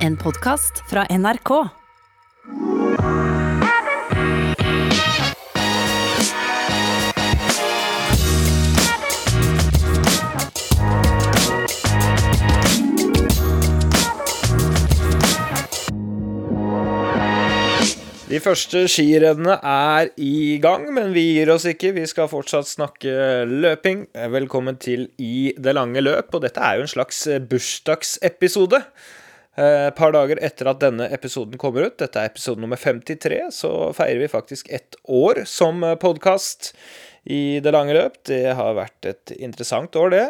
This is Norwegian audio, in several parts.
En podkast fra NRK. De første skirennene er i gang, men vi gir oss ikke. Vi skal fortsatt snakke løping. Velkommen til I det lange løp, og dette er jo en slags bursdagsepisode. Eh, Et par dager etter at denne episoden kommer ut, dette er episode nummer 53, så feirer vi faktisk ett år som podkast i det lange løp. Det har vært et interessant år, det.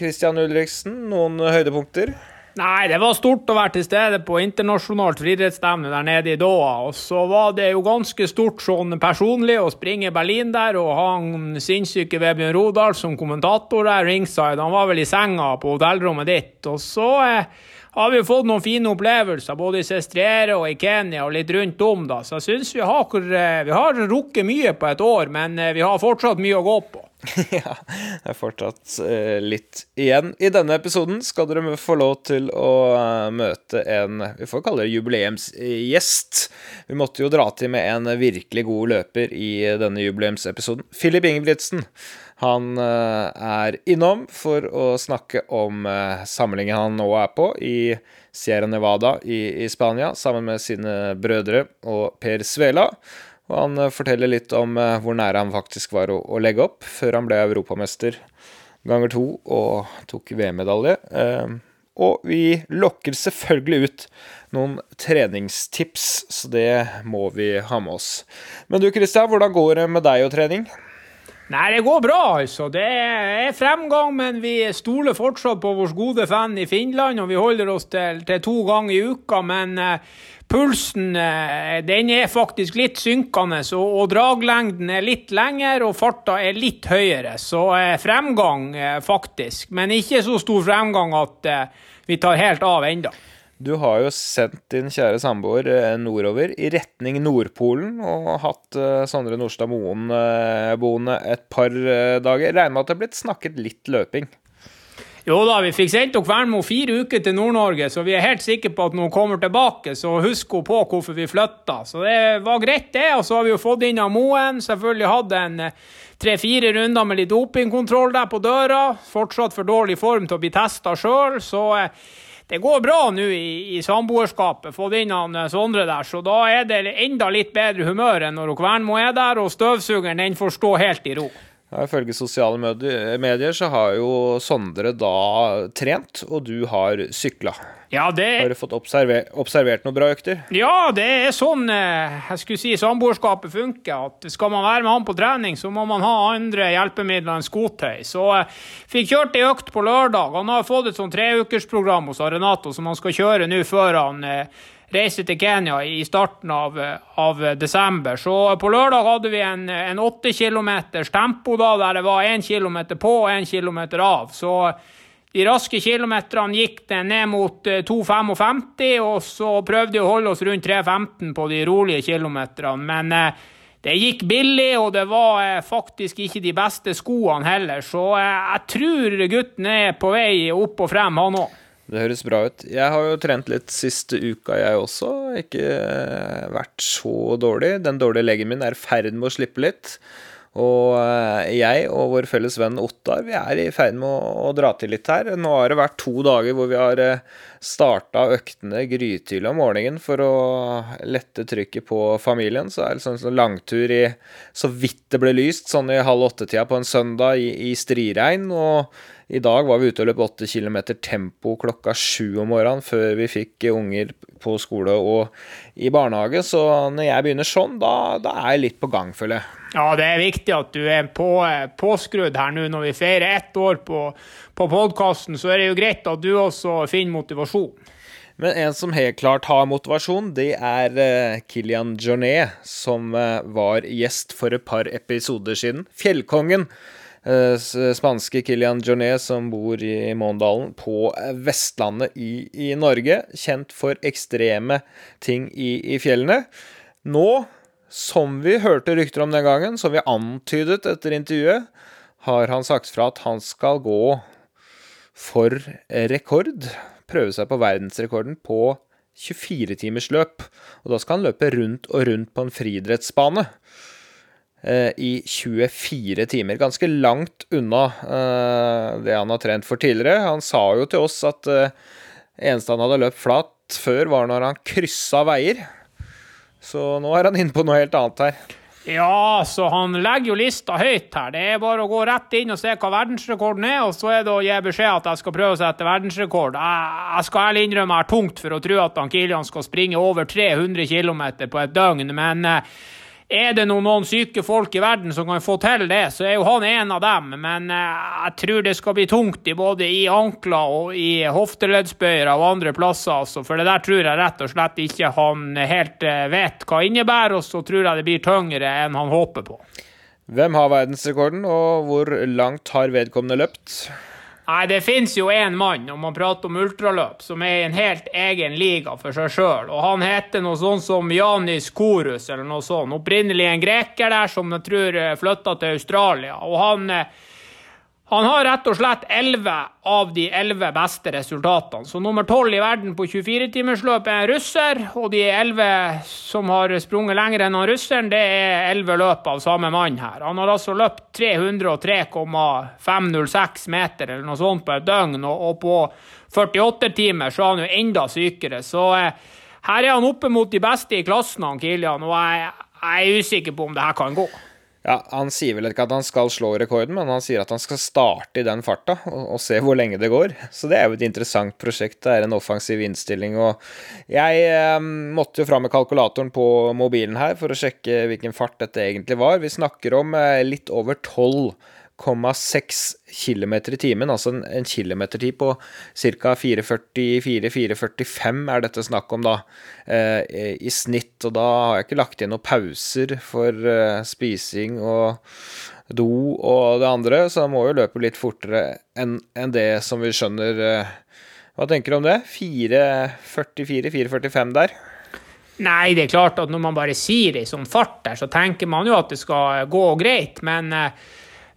Kristian Ulriksen, noen høydepunkter? Nei, det var stort å være til stede på internasjonalt friidrettsstevne der nede i Doha. Og så var det jo ganske stort sånn personlig å springe Berlin der og ha han sinnssyke Vebjørn Rodal som kommentator der ringside. Han var vel i senga på hotellrommet ditt. Og så eh, har vi fått noen fine opplevelser både i Sestriere og i Kenya og litt rundt om, da. Så jeg syns vi, har, eh, vi har rukket mye på et år, men eh, vi har fortsatt mye å gå på. ja, det er fortsatt uh, litt igjen. I denne episoden skal dere få lov til å møte en vi får kalle det jubileumsgjest. Vi måtte jo dra til med en virkelig god løper i denne jubileumsepisoden. Filip Ingebrigtsen. Han uh, er innom for å snakke om samlingen han nå er på i Sierra Nevada i, i Spania, sammen med sine brødre og Per Svela. Og han eh, forteller litt om eh, hvor nære han faktisk var å, å legge opp, før han ble europamester ganger to og tok VM-medalje. Eh, og vi lokker selvfølgelig ut noen treningstips, så det må vi ha med oss. Men du Kristian, hvordan går det med deg og trening? Nei, det går bra, altså. Det er fremgang, men vi stoler fortsatt på vår gode fan i Finland, og vi holder oss til, til to ganger i uka. Men uh, pulsen uh, den er faktisk litt synkende, og, og, draglengden er litt lengre, og farta er litt høyere. Så uh, fremgang, faktisk. Men ikke så stor fremgang at vi tar helt av ennå. Du har jo sendt din kjære samboer eh, nordover, i retning Nordpolen, og hatt uh, Sondre Nordstad Moen uh, boende et par dager. Regner med at det er blitt snakket litt løping? Jo da, vi fikk sendt Kvernmo fire uker til Nord-Norge, så vi er helt sikre på at når hun kommer tilbake, så husker hun på hvorfor vi flytta. Så det var greit, det. Og så har vi jo fått inn av Moen. Selvfølgelig hatt en tre-fire runder med litt dopingkontroll der på døra. Fortsatt for dårlig form til å bli testa sjøl, så det går bra nå i, i samboerskapet. Fått inn han Sondre der, så da er det enda litt bedre humør enn når Kvernmo er der, og støvsugeren den får stå helt i ro. Ja, Ifølge sosiale medier så har jo Sondre da trent, og du har sykla. Ja, det... Har du fått observer observert noen bra økter? Ja, det er sånn eh, jeg skulle si samboerskapet funker. at Skal man være med han på trening, så må man ha andre hjelpemidler enn skotøy. Så jeg eh, fikk kjørt ei økt på lørdag. Han har fått et sånn treukersprogram hos Arenato som han skal kjøre nå før han eh, reise til Kenya i starten av, av, desember. Så på lørdag hadde vi en åtte kilometers tempo da, der det var 1 km på og 1 km av. Så de raske kilometerne gikk det ned mot 2,55, eh, og så prøvde vi å holde oss rundt 3,15 på de rolige kilometerne. Men eh, det gikk billig, og det var eh, faktisk ikke de beste skoene heller. Så jeg tror gutten er på vei opp og frem, han òg. Det høres bra ut. Jeg har jo trent litt siste uka, jeg også. Ikke eh, vært så dårlig. Den dårlige leggen min er i ferd med å slippe litt. Og eh, jeg og vår felles venn Ottar vi er i ferd med å, dra til litt her. Nå har det vært to dager hvor vi har eh, starta øktene grytidlig om morgenen for å lette trykket på familien. Så er det en langtur i så vidt det ble lyst, sånn i halv åtte-tida på en søndag i, i striregn. Og i dag var vi ute og løp åtte kilometer tempo klokka sju om morgenen før vi fikk unger på skole og i barnehage. Så når jeg begynner sånn, da, da er jeg litt på gang, føler jeg. Ja, det er viktig at du er på, påskrudd her nå når vi feirer ett år på, på podkasten. Så er det jo greit at du også finner motivasjon. Men en som helt klart har motivasjon, det er uh, Kilian Jornet, som uh, var gjest for et par episoder siden. Fjellkongen Eh, spanske Kilian Jornet, som bor i Måndalen på Vestlandet i, i, Norge. Kjent for ekstreme ting i, i, fjellene. Nå, som vi hørte rykter om den gangen, som vi antydet etter intervjuet, har han sagt fra at han skal gå for rekord. Prøve seg på verdensrekorden på 24-timersløp. Og da skal han løpe rundt og rundt på en friidrettsbane eh, i 24 timer. Ganske langt unna eh, det han har trent for tidligere. Han sa jo til oss at eh, eneste han hadde løpt flat før, var når han kryssa veier. Så nå er han inne på noe helt annet her. Ja, så han legger jo lista høyt her. Det er bare å gå rett inn og se hva verdensrekorden er, og så er det å gi beskjed at jeg skal prøve å sette verdensrekord. Jeg, jeg skal ærlig innrømme jeg er tungt for å tro at han Kilian skal springe over 300 km på et døgn, men eh, er det noen, noen syke folk i verden som kan få til det, så er jo han en av dem. Men eh, jeg tror det skal bli tungt i både i ankler og i hofteleddsbøyer og andre plasser. Altså, for det der tror jeg rett og slett ikke han helt eh, vet hva innebærer, og så tror jeg det blir tyngre enn han håper på. Hvem har verdensrekorden, og hvor langt har vedkommende løpt? Nei, det fins jo én mann, om man prater om ultraløp, som er i en helt egen liga for seg sjøl. Og han heter noe sånn som Janis Korus, eller noe sånt. Opprinnelig en greker der som jeg tror flytta til Australia. Og han eh, han har rett og slett 11 av de 11 beste resultatene. Så nummer 12 i verden på 24-timersløp er en russer, og de 11 som har sprunget lenger enn han russeren, det er 11 løp av samme mann her. Han har altså løpt 303,506 meter eller noe sånt på et døgn, og på 48 timer så er han jo enda sykere. Så eh, her er han oppe mot de beste i klassen, han Kilian, og jeg, jeg er usikker på om det her kan gå. Ja, Han sier vel ikke at han skal slå rekorden, men han sier at han skal starte i den farta og, og, se hvor lenge det går. Så det er jo et interessant prosjekt. Det er en offensiv innstilling. Og jeg eh, måtte jo fram med kalkulatoren på mobilen her for å sjekke hvilken fart dette egentlig var. Vi snakker om eh, litt over tolv 4,6 km i timen, altså en, en kilometertid på ca. 4,44-4,45 er dette snakk om, da, eh, i snitt. Og da har jeg ikke lagt inn noen pauser for eh, spising og do og det andre, så jeg må jo løpe litt fortere enn en det som vi skjønner. Eh, hva tenker du om det? 4,44-4,45 der? Nei, det er klart at når man bare sier det i sånn fart der, så tenker man jo at det skal gå greit, men eh,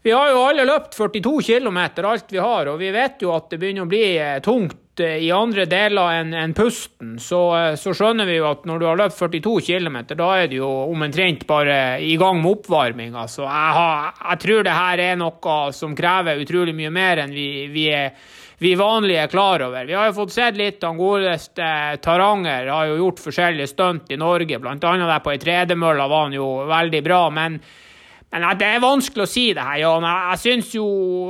vi har jo alle løpt 42 km, alt vi har, og vi vet jo at det begynner å bli eh, tungt eh, i andre deler enn en pusten. Så, eh, så, skjønner vi jo at når du har løpt 42 km, da er du jo omtrent bare i gang med oppvarming. Altså, jeg, har, jeg tror det her er noe som krever utrolig mye mer enn vi, vi er vi vanlige er klar over. Vi har jo fått sett litt av godeste Taranger har jo gjort forskjellige stunt i Norge, annet der på ei tredemølle var han jo veldig bra. men Det er vanskelig å si det her, Jan. Jeg, syns jo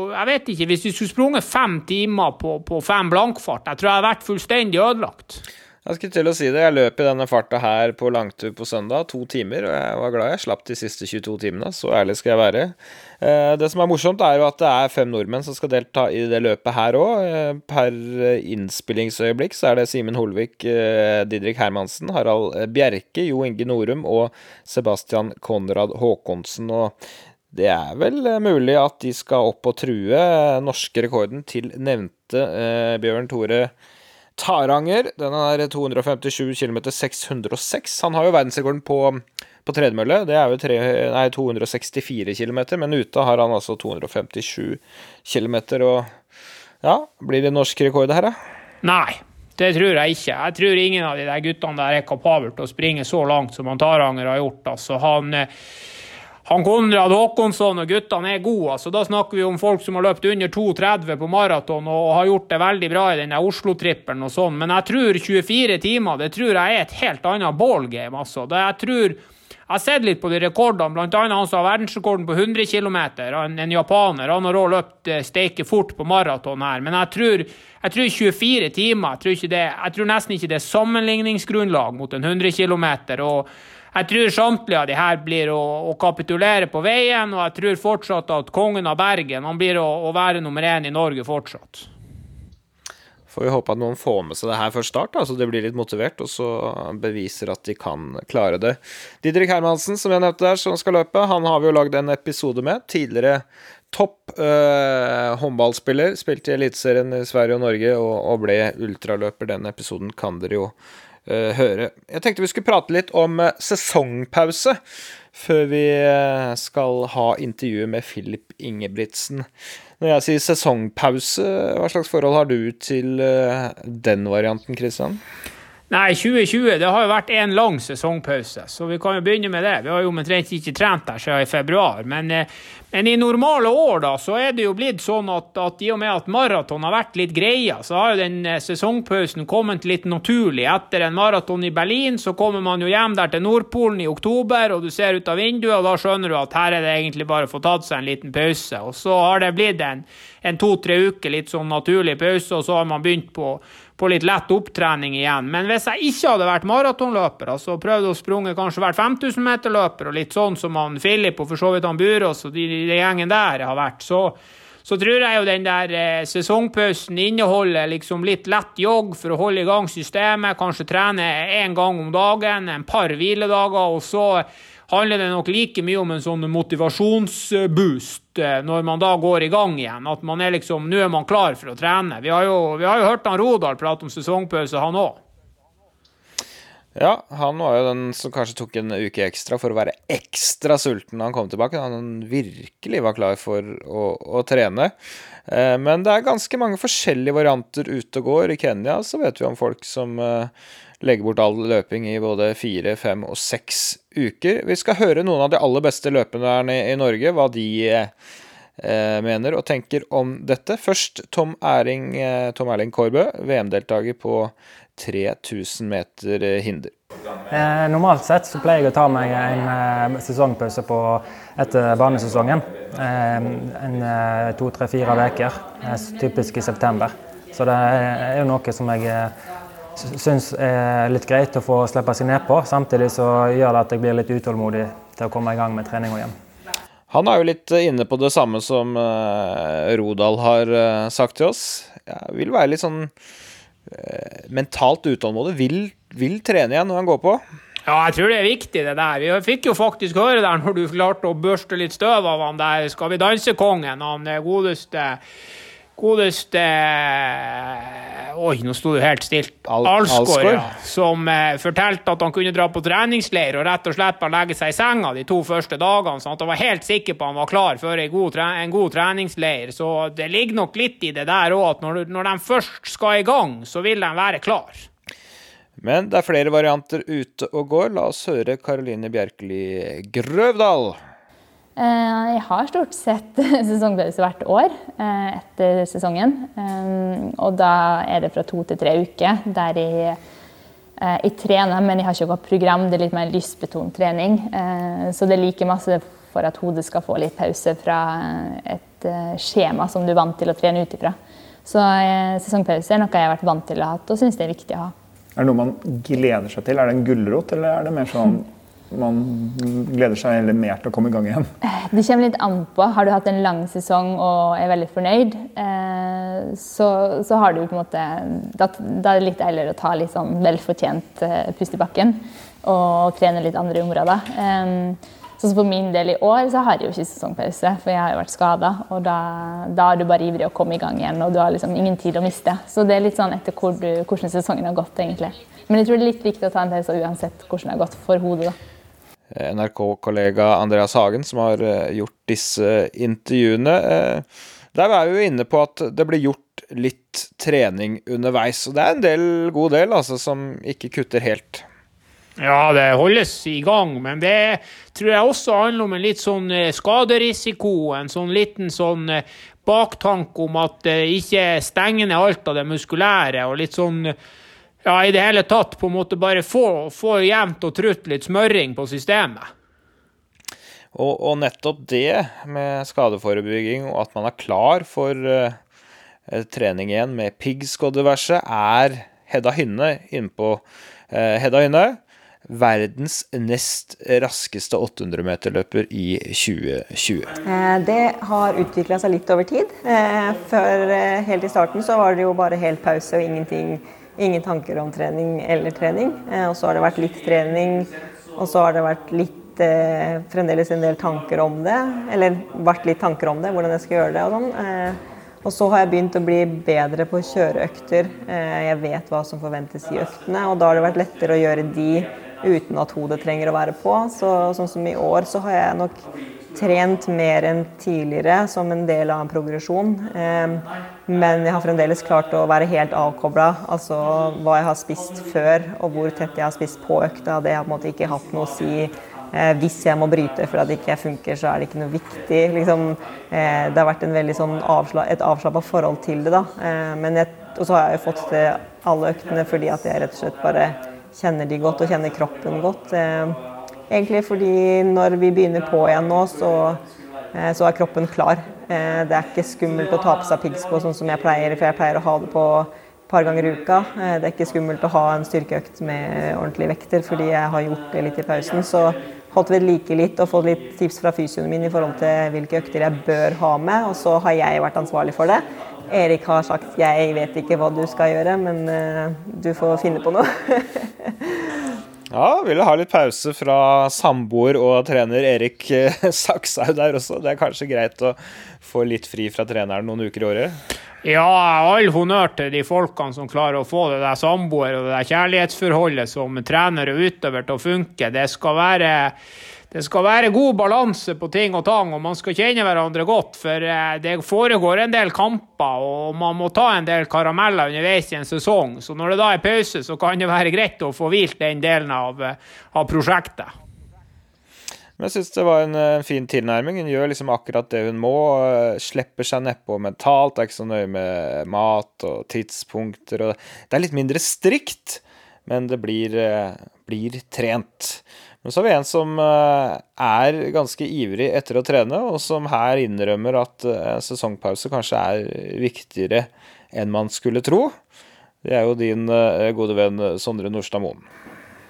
Jeg vet ikke. Hvis vi skulle sprunget fem timer på, på fem blankfart, jeg tror jeg hadde vært fullstendig ødelagt. Jeg skulle til å si det. Jeg løp i denne farta her på langtur på søndag, to timer, og jeg var glad jeg slapp de siste 22 timene. Så ærlig skal jeg være. Eh, det som er morsomt, er jo at det er fem nordmenn som skal delta i det løpet her òg. Eh, per innspillingsøyeblikk så er det Simen Holvik, eh, Didrik Hermansen, Harald Bjerke, Jo Inge Norum og Sebastian Konrad Håkonsen. og det er vel mulig at de skal opp og true norske rekorden til nevnte Bjørn Tore Taranger. Den er 257 km 606. Han har jo verdensrekorden på, på tredemølle. Det er jo tre, nei, 264 km, men ute har han altså 257 km. Og ja, blir det norsk rekord her, da? Nei. Det tror jeg ikke. Jeg tror ingen av de der guttene der er kapable til å springe så langt som han Taranger har gjort. Altså, han eh, han Konrad Håkonsson og guttene er gode. altså Da snakker vi om folk som har løpt under 2,30 på maraton og har gjort det veldig bra i denne Oslo-trippelen og sånn. Men jeg tror 24 timer det tror jeg er et helt annet ballgame. altså. Det jeg tror jeg har sett litt på de rekordene, bl.a. han som har verdensrekorden på 100 km, en, en japaner. Han har òg løpt eh, steike fort på maraton her. Men jeg tror, jeg tror 24 timer jeg tror, det, jeg tror, nesten ikke det er sammenligningsgrunnlag mot en 100 km. Og jeg tror samtlige av de her blir å, å, kapitulere på veien, og jeg tror fortsatt at kongen av Bergen han blir å, å være nummer én i Norge fortsatt. Får vi håpe at noen får med seg det her før start, så de blir litt motivert, og så beviser at de kan klare det. Didrik Hermansen, som jeg nevnte der, som skal løpe, han har vi jo lagd en episode med. Tidligere topp eh, håndballspiller. Spilte i Eliteserien i Sverige og Norge og, og ble ultraløper. Den episoden kan dere jo høre. Jeg tenkte vi skulle prate litt om uh, sesongpause før vi uh, skal ha intervjuet med Filip Ingebrigtsen. Når jeg sier sesongpause, hva slags forhold har du til den varianten, Kristian? Nei, 2020 det har jo vært en lang sesongpause, så vi kan jo begynne med det. Vi har jo omtrent ikke trent der siden i februar. Men, eh, men, i normale år da, så er det jo blitt sånn at, at i og med at maraton har vært litt greia, så har jo den eh, sesongpausen kommet litt naturlig. Etter en maraton i Berlin så kommer man jo hjem der til Nordpolen i oktober, og du ser ut av vinduet, og da skjønner du at her er det egentlig bare å få tatt seg en liten pause. Og så har det blitt en, en to-tre uker litt sånn naturlig pause, og så har man begynt på på litt lett opptrening igjen. Men hvis jeg ikke hadde vært maratonløper, altså prøvd å sprunge kanskje hvert 5000 meter-løper, og litt sånn som han Filip og for så vidt han Burås og de, de gjengen der har vært, så, så tror jeg jo den der eh, sesongpausen inneholder liksom litt lett jogg for å holde i gang systemet, kanskje trene én gang om dagen, en par hviledager, og så handler det nok like mye om en sånn motivasjonsboost eh, når man da går i gang igjen. At man er liksom Nå er man klar for å trene. Vi har jo, vi har jo hørt han Rodal prate om sesongpause, han òg. Ja, han var jo den som kanskje tok en uke ekstra for å være ekstra sulten da han kom tilbake. Han virkelig var klar for å, å trene. Eh, men det er ganske mange forskjellige varianter ute og går. I Kenya så vet vi om folk som eh, legge bort all løping i både fire, fem og seks uker. Vi skal høre noen av de aller beste løperne i Norge, hva de eh, mener og tenker om dette. Først Tom Erling, eh, Tom Erling Kårbø, VM-deltaker på 3000 meter hinder. Eh, normalt sett så pleier jeg å ta meg en eh, sesongpause på etter barnesesongen. En to, tre, fire uker, typisk i september. Så det er jo noe som jeg syns er litt greit å få slippe seg ned på. Samtidig så gjør det at jeg blir litt utålmodig til å komme i gang med treninga igjen. Han er jo litt inne på det samme som uh, Rodal har uh, sagt til oss. Jeg vil være litt sånn uh, mentalt utålmodig. Vil, vil trene igjen når han går på. Ja, jeg tror det er viktig, det der. Vi fikk jo faktisk høre der når du klarte å børste litt støv av han der Skal vi danse-kongen, han godeste godeste Oi, nå sto det helt stilt. Al Alsgaard, ja, som eh, fortalte at han kunne dra på treningsleir og rett og slett bare legge seg i senga de to første dagene, sånn at han var helt sikker på at han var klar for en god, en god treningsleir. Så det ligger nok litt i det der òg, at når, når de først skal i gang, så vil de være klar. Men det er flere varianter ute og går. La oss høre Karoline Bjerkeli Grøvdal. Eh, jeg har stort sett sesongpause hvert år eh, etter sesongen. Eh, og da er det fra to til tre uker der jeg, jeg trener, men jeg har ikke noe program. Det er litt mer lystbetont trening. Så det er like masse for at hodet skal få litt pause fra et skjema som du er vant til å trene ut ifra. Så sesongpause er noe jeg har vært vant til å ha og syns det er viktig å ha. Er det noe man gleder seg til? Er det en gulrot, eller er det mer sånn man gleder seg heller mer til å komme i gang igjen? Det kommer litt an på. Har du hatt en lang sesong og er veldig fornøyd, eh, så, så har du på en måte da, da, er det litt deiligere å ta litt sånn velfortjent eh, pust i bakken og trene litt andre områder. Som For min del i år så har jeg jo ikke sesongpause, for jeg har jo vært skada. Og da, da, er du bare ivrig å komme i gang igjen, og du har liksom ingen tid å miste. Så det er litt sånn etter hvor du, hvordan sesongen har gått, egentlig. Men jeg tror det er litt viktig å ta en pause uansett hvordan det har gått for hodet. da. NRK-kollega Andreas Hagen, som har eh, gjort disse intervjuene. Eh, der var vi jo inne på at det blir gjort litt trening underveis. Og det er en del, god del altså, som ikke kutter helt. Ja, det holdes i gang, men det tror jeg også handler om en litt sånn eh, skaderisiko. En sånn liten sånn baktanke om at ikke stenger ned alt av det muskulære. og litt sånn ja, i det hele tatt på en måte bare få, få jevnt og trutt litt smøring på systemet. Og, og, nettopp det med skadeforebygging og at man er klar for uh, trening igjen med piggsk og diverse, er Hedda Hynne innpå. Uh, Hedda Hynne, verdens nest raskeste 800-meterløper i 2020. Eh, det har utvikla seg litt over tid. Før helt i starten så var det jo bare helt pause og ingenting ingen tanker om trening eller trening. Eh, og så har det vært litt trening, og så har det vært litt eh, fremdeles en del tanker om det. Eller vært litt tanker om det, hvordan jeg skal gjøre det og sånn. Eh, og så har jeg begynt å bli bedre på å kjøre økter. Jeg vet hva som forventes i øktene, og da har det vært lettere å gjøre de uten at hodet trenger å være på. Så, sånn som i år så har jeg nok trent mer enn tidligere som en del av en progresjon. Eh, men jeg har fremdeles klart å være helt avkobla. Altså hva jeg har spist før og hvor tett jeg har spist på økta. Det har på en måte ikke hatt noe å si. Eh, hvis jeg må bryte fordi det ikke funker, så er det ikke noe viktig. Liksom, eh, det har vært sånn avsla et avslappa forhold til det. da. Jeg, og så har jeg jo fått til alle øktene fordi at jeg rett og slett bare kjenner de godt og kjenner kroppen godt. Egentlig fordi når vi begynner på igjen nå, så, eh, så er kroppen klar. Eh, det er ikke skummelt å ta på seg piggsko sånn som jeg pleier, for jeg pleier å ha det på et par ganger i uka. Eh, det er ikke skummelt å ha en styrkeøkt med ordentlige vekter, fordi jeg har gjort det litt i pausen. Så holdt ved like litt og fått litt tips fra fysioen min i forhold til hvilke økter jeg bør ha med, og så har jeg vært ansvarlig for det. Erik har sagt 'jeg vet ikke hva du skal gjøre, men du får finne på noe'. Ja, ville ha litt pause fra samboer og trener Erik eh, Sakshaug der også. Det er kanskje greit å få litt fri fra treneren noen uker i året? Ja, all honnør til de folkene som klarer å få det der samboer og det der kjærlighetsforholdet som trener og utøver til å funke. Det skal være det skal være god balanse på ting og tang, og man skal kjenne hverandre godt. For eh, det foregår en del kamper, og man må ta en del karameller underveis i en sesong. Så når det da er pause, så kan det være greit å få hvilt den delen av, eh, av prosjektet. Men jeg syns det var en, en, fin tilnærming. Hun gjør liksom akkurat det hun må. Slipper seg nedpå mentalt. Er ikke så nøye med mat og tidspunkter. Og det er litt mindre strikt, men det blir, eh, blir trent. Men så har vi en som eh, er ganske ivrig etter å trene, og som her innrømmer at eh, sesongpause kanskje er viktigere enn man skulle tro. Det er jo din eh, gode venn Sondre Nordstad Moen.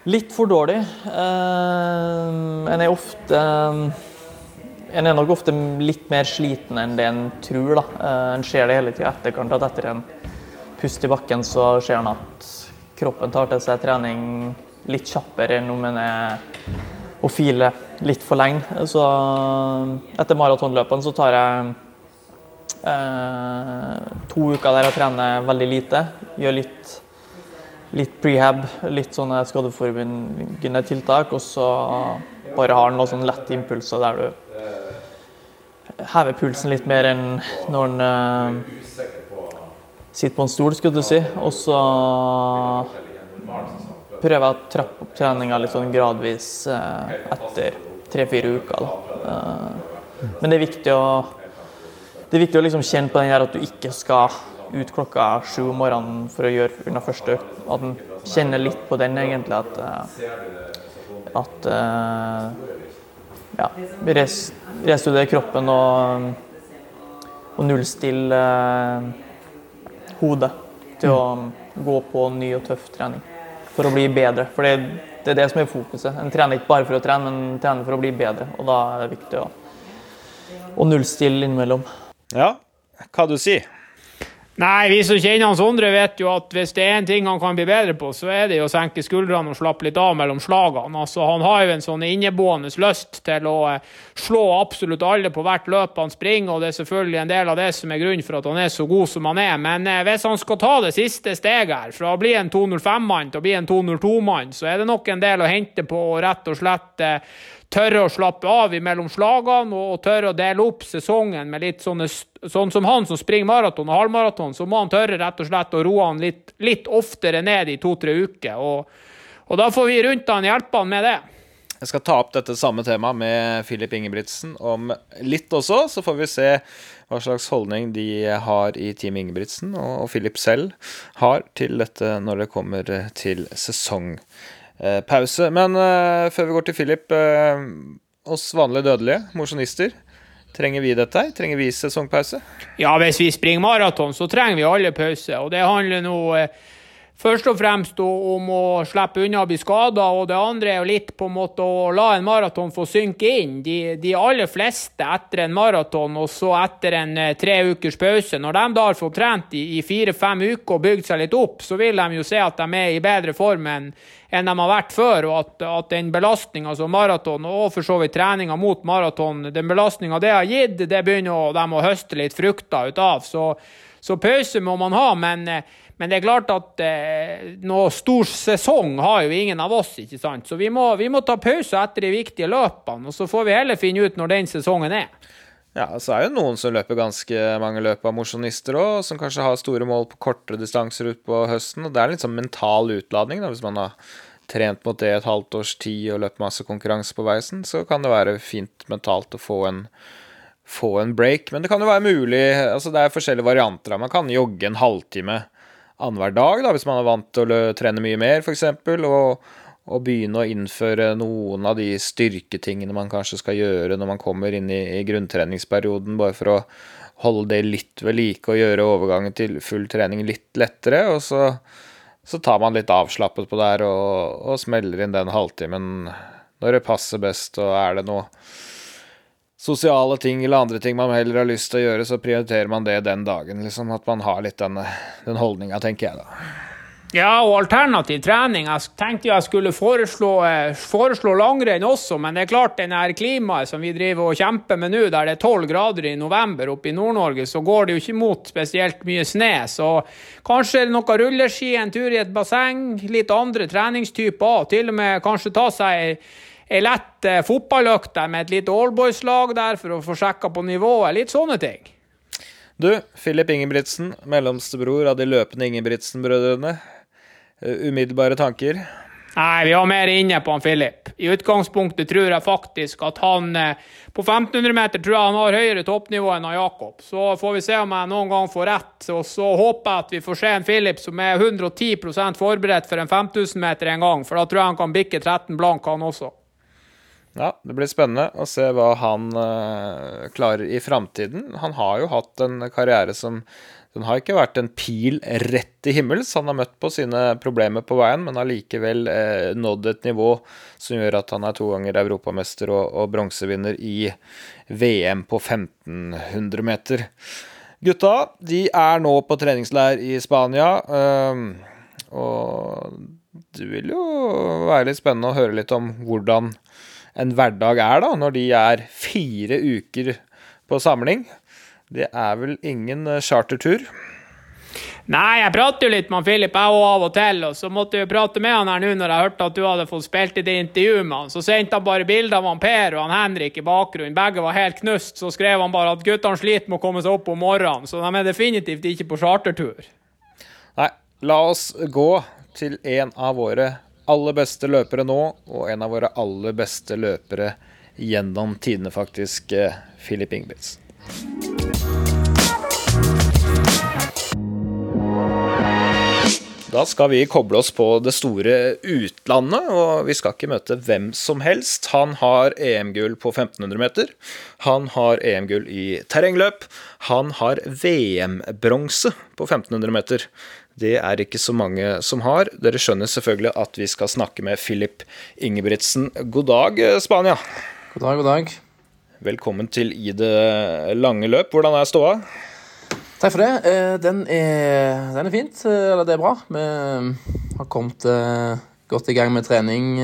Litt for dårlig. en er ofte En er nok ofte litt mer sliten enn det en tror. Da. en ser det hele tida etterkant, at etter en pust i bakken så ser en at kroppen tar til seg trening litt kjappere enn om en er å file litt for lenge. Så etter maratonløpene så tar jeg eh, to uker der jeg trener veldig lite. Gjør litt, litt prehab, litt sånne skadeforebyggende tiltak. Og så bare har noen sånne lette impulser der du hever pulsen litt mer enn når en eh, sitter på en stol, skulle du si. Og så prøver jeg å trappe opp treninga litt sånn gradvis eh, etter tre-fire uker. Eh, men det er viktig å, det er viktig å liksom kjenne på den her at du ikke skal ut klokka sju om morgenen for å gjøre unna første økt. At en kjenner litt på den, egentlig. At, eh, at ja, restudere kroppen og, og nullstille hodet til å gå på ny og tøff trening for å bli bedre. For det, det, er det som er fokuset. En trener ikke bare for å trene, men trener for å bli bedre. Og da er det viktig å, å nullstille innimellom. Ja, hva du sier Nei, vi som kjenner han Sondre, vet jo at hvis det er en ting han kan bli bedre på, så er det jo å senke skuldrene og slappe litt av mellom slagene. Altså, han har jo en sånn inneboende lyst til å eh, slå absolutt alle på hvert løp han springer, og det er selvfølgelig en del av det som er grunnen for at han er så god som han er. Men eh, hvis han skal ta det siste steget her, fra å bli en 205-mann til å bli en 202-mann, så er det nok en del å hente på å rett og slett eh, tørre å slappe av mellom slagene og tørre å dele opp sesongen med litt sånne Sånn som han som springer maraton og halvmaraton, så må han tørre rett og slett å roe han litt, litt oftere ned i to-tre uker. Og, og, da får vi rundt han hjelpe han med det. Jeg skal ta opp dette samme temaet med Filip Ingebrigtsen om litt også, så får vi se hva slags holdning de har i Team Ingebrigtsen, og Filip selv har til dette når det kommer til sesong pause. Men uh, før vi går til Philip, uh, oss vanlige dødelige, mosjonister. Trenger vi dette? her? Trenger vi sesongpause? Ja, hvis vi springer maraton, så trenger vi alle pause. Og det handler nå først og fremst om å slippe unna å bli skada, og det andre er jo litt på en måte å la en maraton få synke inn. De, de aller fleste etter en maraton og så etter en eh, tre ukers pause, når de da har fått trent i, i fire-fem uker og bygd seg litt opp, så vil de jo se at de er i bedre form enn enn de har vært før, og at, at den belastninga som maraton, og for så vidt treninga mot maraton, den belastninga det har gitt, det begynner de å høste litt frukter ut av. Så, så pause må man ha, men Men det er klart at eh, noe stor sesong har jo ingen av oss, ikke sant. Så vi må, vi må ta pause etter de viktige løpene, og så får vi heller finne ut når den sesongen er. Ja, så er jo noen som løper ganske mange løp av mosjonister òg, som kanskje har store mål på kortere distanser utpå høsten. og Det er litt sånn mental utladning, da, hvis man har trent mot det et halvt års tid og løpt masse konkurranse på veisen, så kan det være fint mentalt å få en få en break. Men det kan jo være mulig altså Det er forskjellige varianter. Man kan jogge en halvtime annenhver dag, da, hvis man er vant til å trene mye mer, f.eks. Og, og begynne å innføre noen av de styrketingene man kanskje skal gjøre når man kommer inn i, i grunntreningsperioden, bare for å holde det litt ved like og gjøre overgangen til full trening litt lettere. Og så, så tar man litt avslappet på det her og, og smeller inn den halvtimen når det passer best, og er det noe sosiale ting eller andre ting man heller har lyst til å gjøre, så prioriterer man det den dagen. liksom At man har litt denne, den holdninga, tenker jeg da. Ja, og alternativ trening. Jeg tenkte jeg skulle foreslå, eh, foreslå langrenn også, men det er klart den her klimaet som vi driver og kjemper med nå, der det er tolv grader i november oppe i Nord-Norge, så går det jo ikke mot spesielt mye sne. Så kanskje noe rulleski, en tur i et basseng, litt andre treningstyper, til og med kanskje ta seg ei lett eh, fotballøkt med et lite Allboys-lag der for å få sjekka på nivået. Litt sånne ting. Du, Filip Ingebrigtsen, mellomstebror av de løpende Ingebrigtsen-brødrene. Uh, umiddelbare tanker? Nei, vi var mer inne på han Filip. I utgangspunktet tror jeg faktisk at han eh, På 1500 meter tror jeg han har høyere toppnivå enn Jakob. Så får vi se om jeg noen gang får rett. Og så håper jeg at vi får se en Filip som er 110% forberedt for en 5000 meter en gang. For da tror jeg han kan bikke 13 blank, han også. Ja, det blir spennende å se hva han uh, klarer i framtiden. Han har jo hatt en karriere som Den har ikke vært en pil rett til himmels. Han har møtt på sine problemer på veien, men har likevel eh, nådd et nivå som gjør at han er to ganger europamester og, og bronsevinner i VM på 1500 meter. Gutta de er nå på treningsleir i Spania, uh, og det vil jo være litt spennende å høre litt om hvordan en hverdag er, da, når de er fire uker på samling. Det er vel ingen eh, chartertur? Nei, jeg prater jo litt med Filip jeg òg av og til, og så måtte jeg prate med han her nå når jeg hørte at du hadde fått spilt i det intervjuet med han. Så sendte han bare bilde av han Per og han Henrik i bakgrunnen. Begge var helt knust. Så skrev han bare at guttene sliter med å komme seg opp om morgenen, så de er definitivt ikke på chartertur. Nei, la oss gå til en av våre aller beste løpere nå, og en av våre aller beste løpere gjennom tidene, faktisk, Filip eh, Ingebrigtsen. Da skal vi koble oss på det store utlandet, og vi skal ikke møte hvem som helst. Han har EM-gull på 1500 meter. Han har EM-gull i terrengløp. Han har VM-bronse på 1500 meter. Det er ikke så mange som har. Dere skjønner selvfølgelig at vi skal snakke med Filip Ingebrigtsen. God dag, Spania. God dag, god dag. Velkommen til I det lange løp. Hvordan er ståa? Takk for det. Eh, den er, den er fint. Eh, eller det er bra. Vi har kommet eh, godt i gang med trening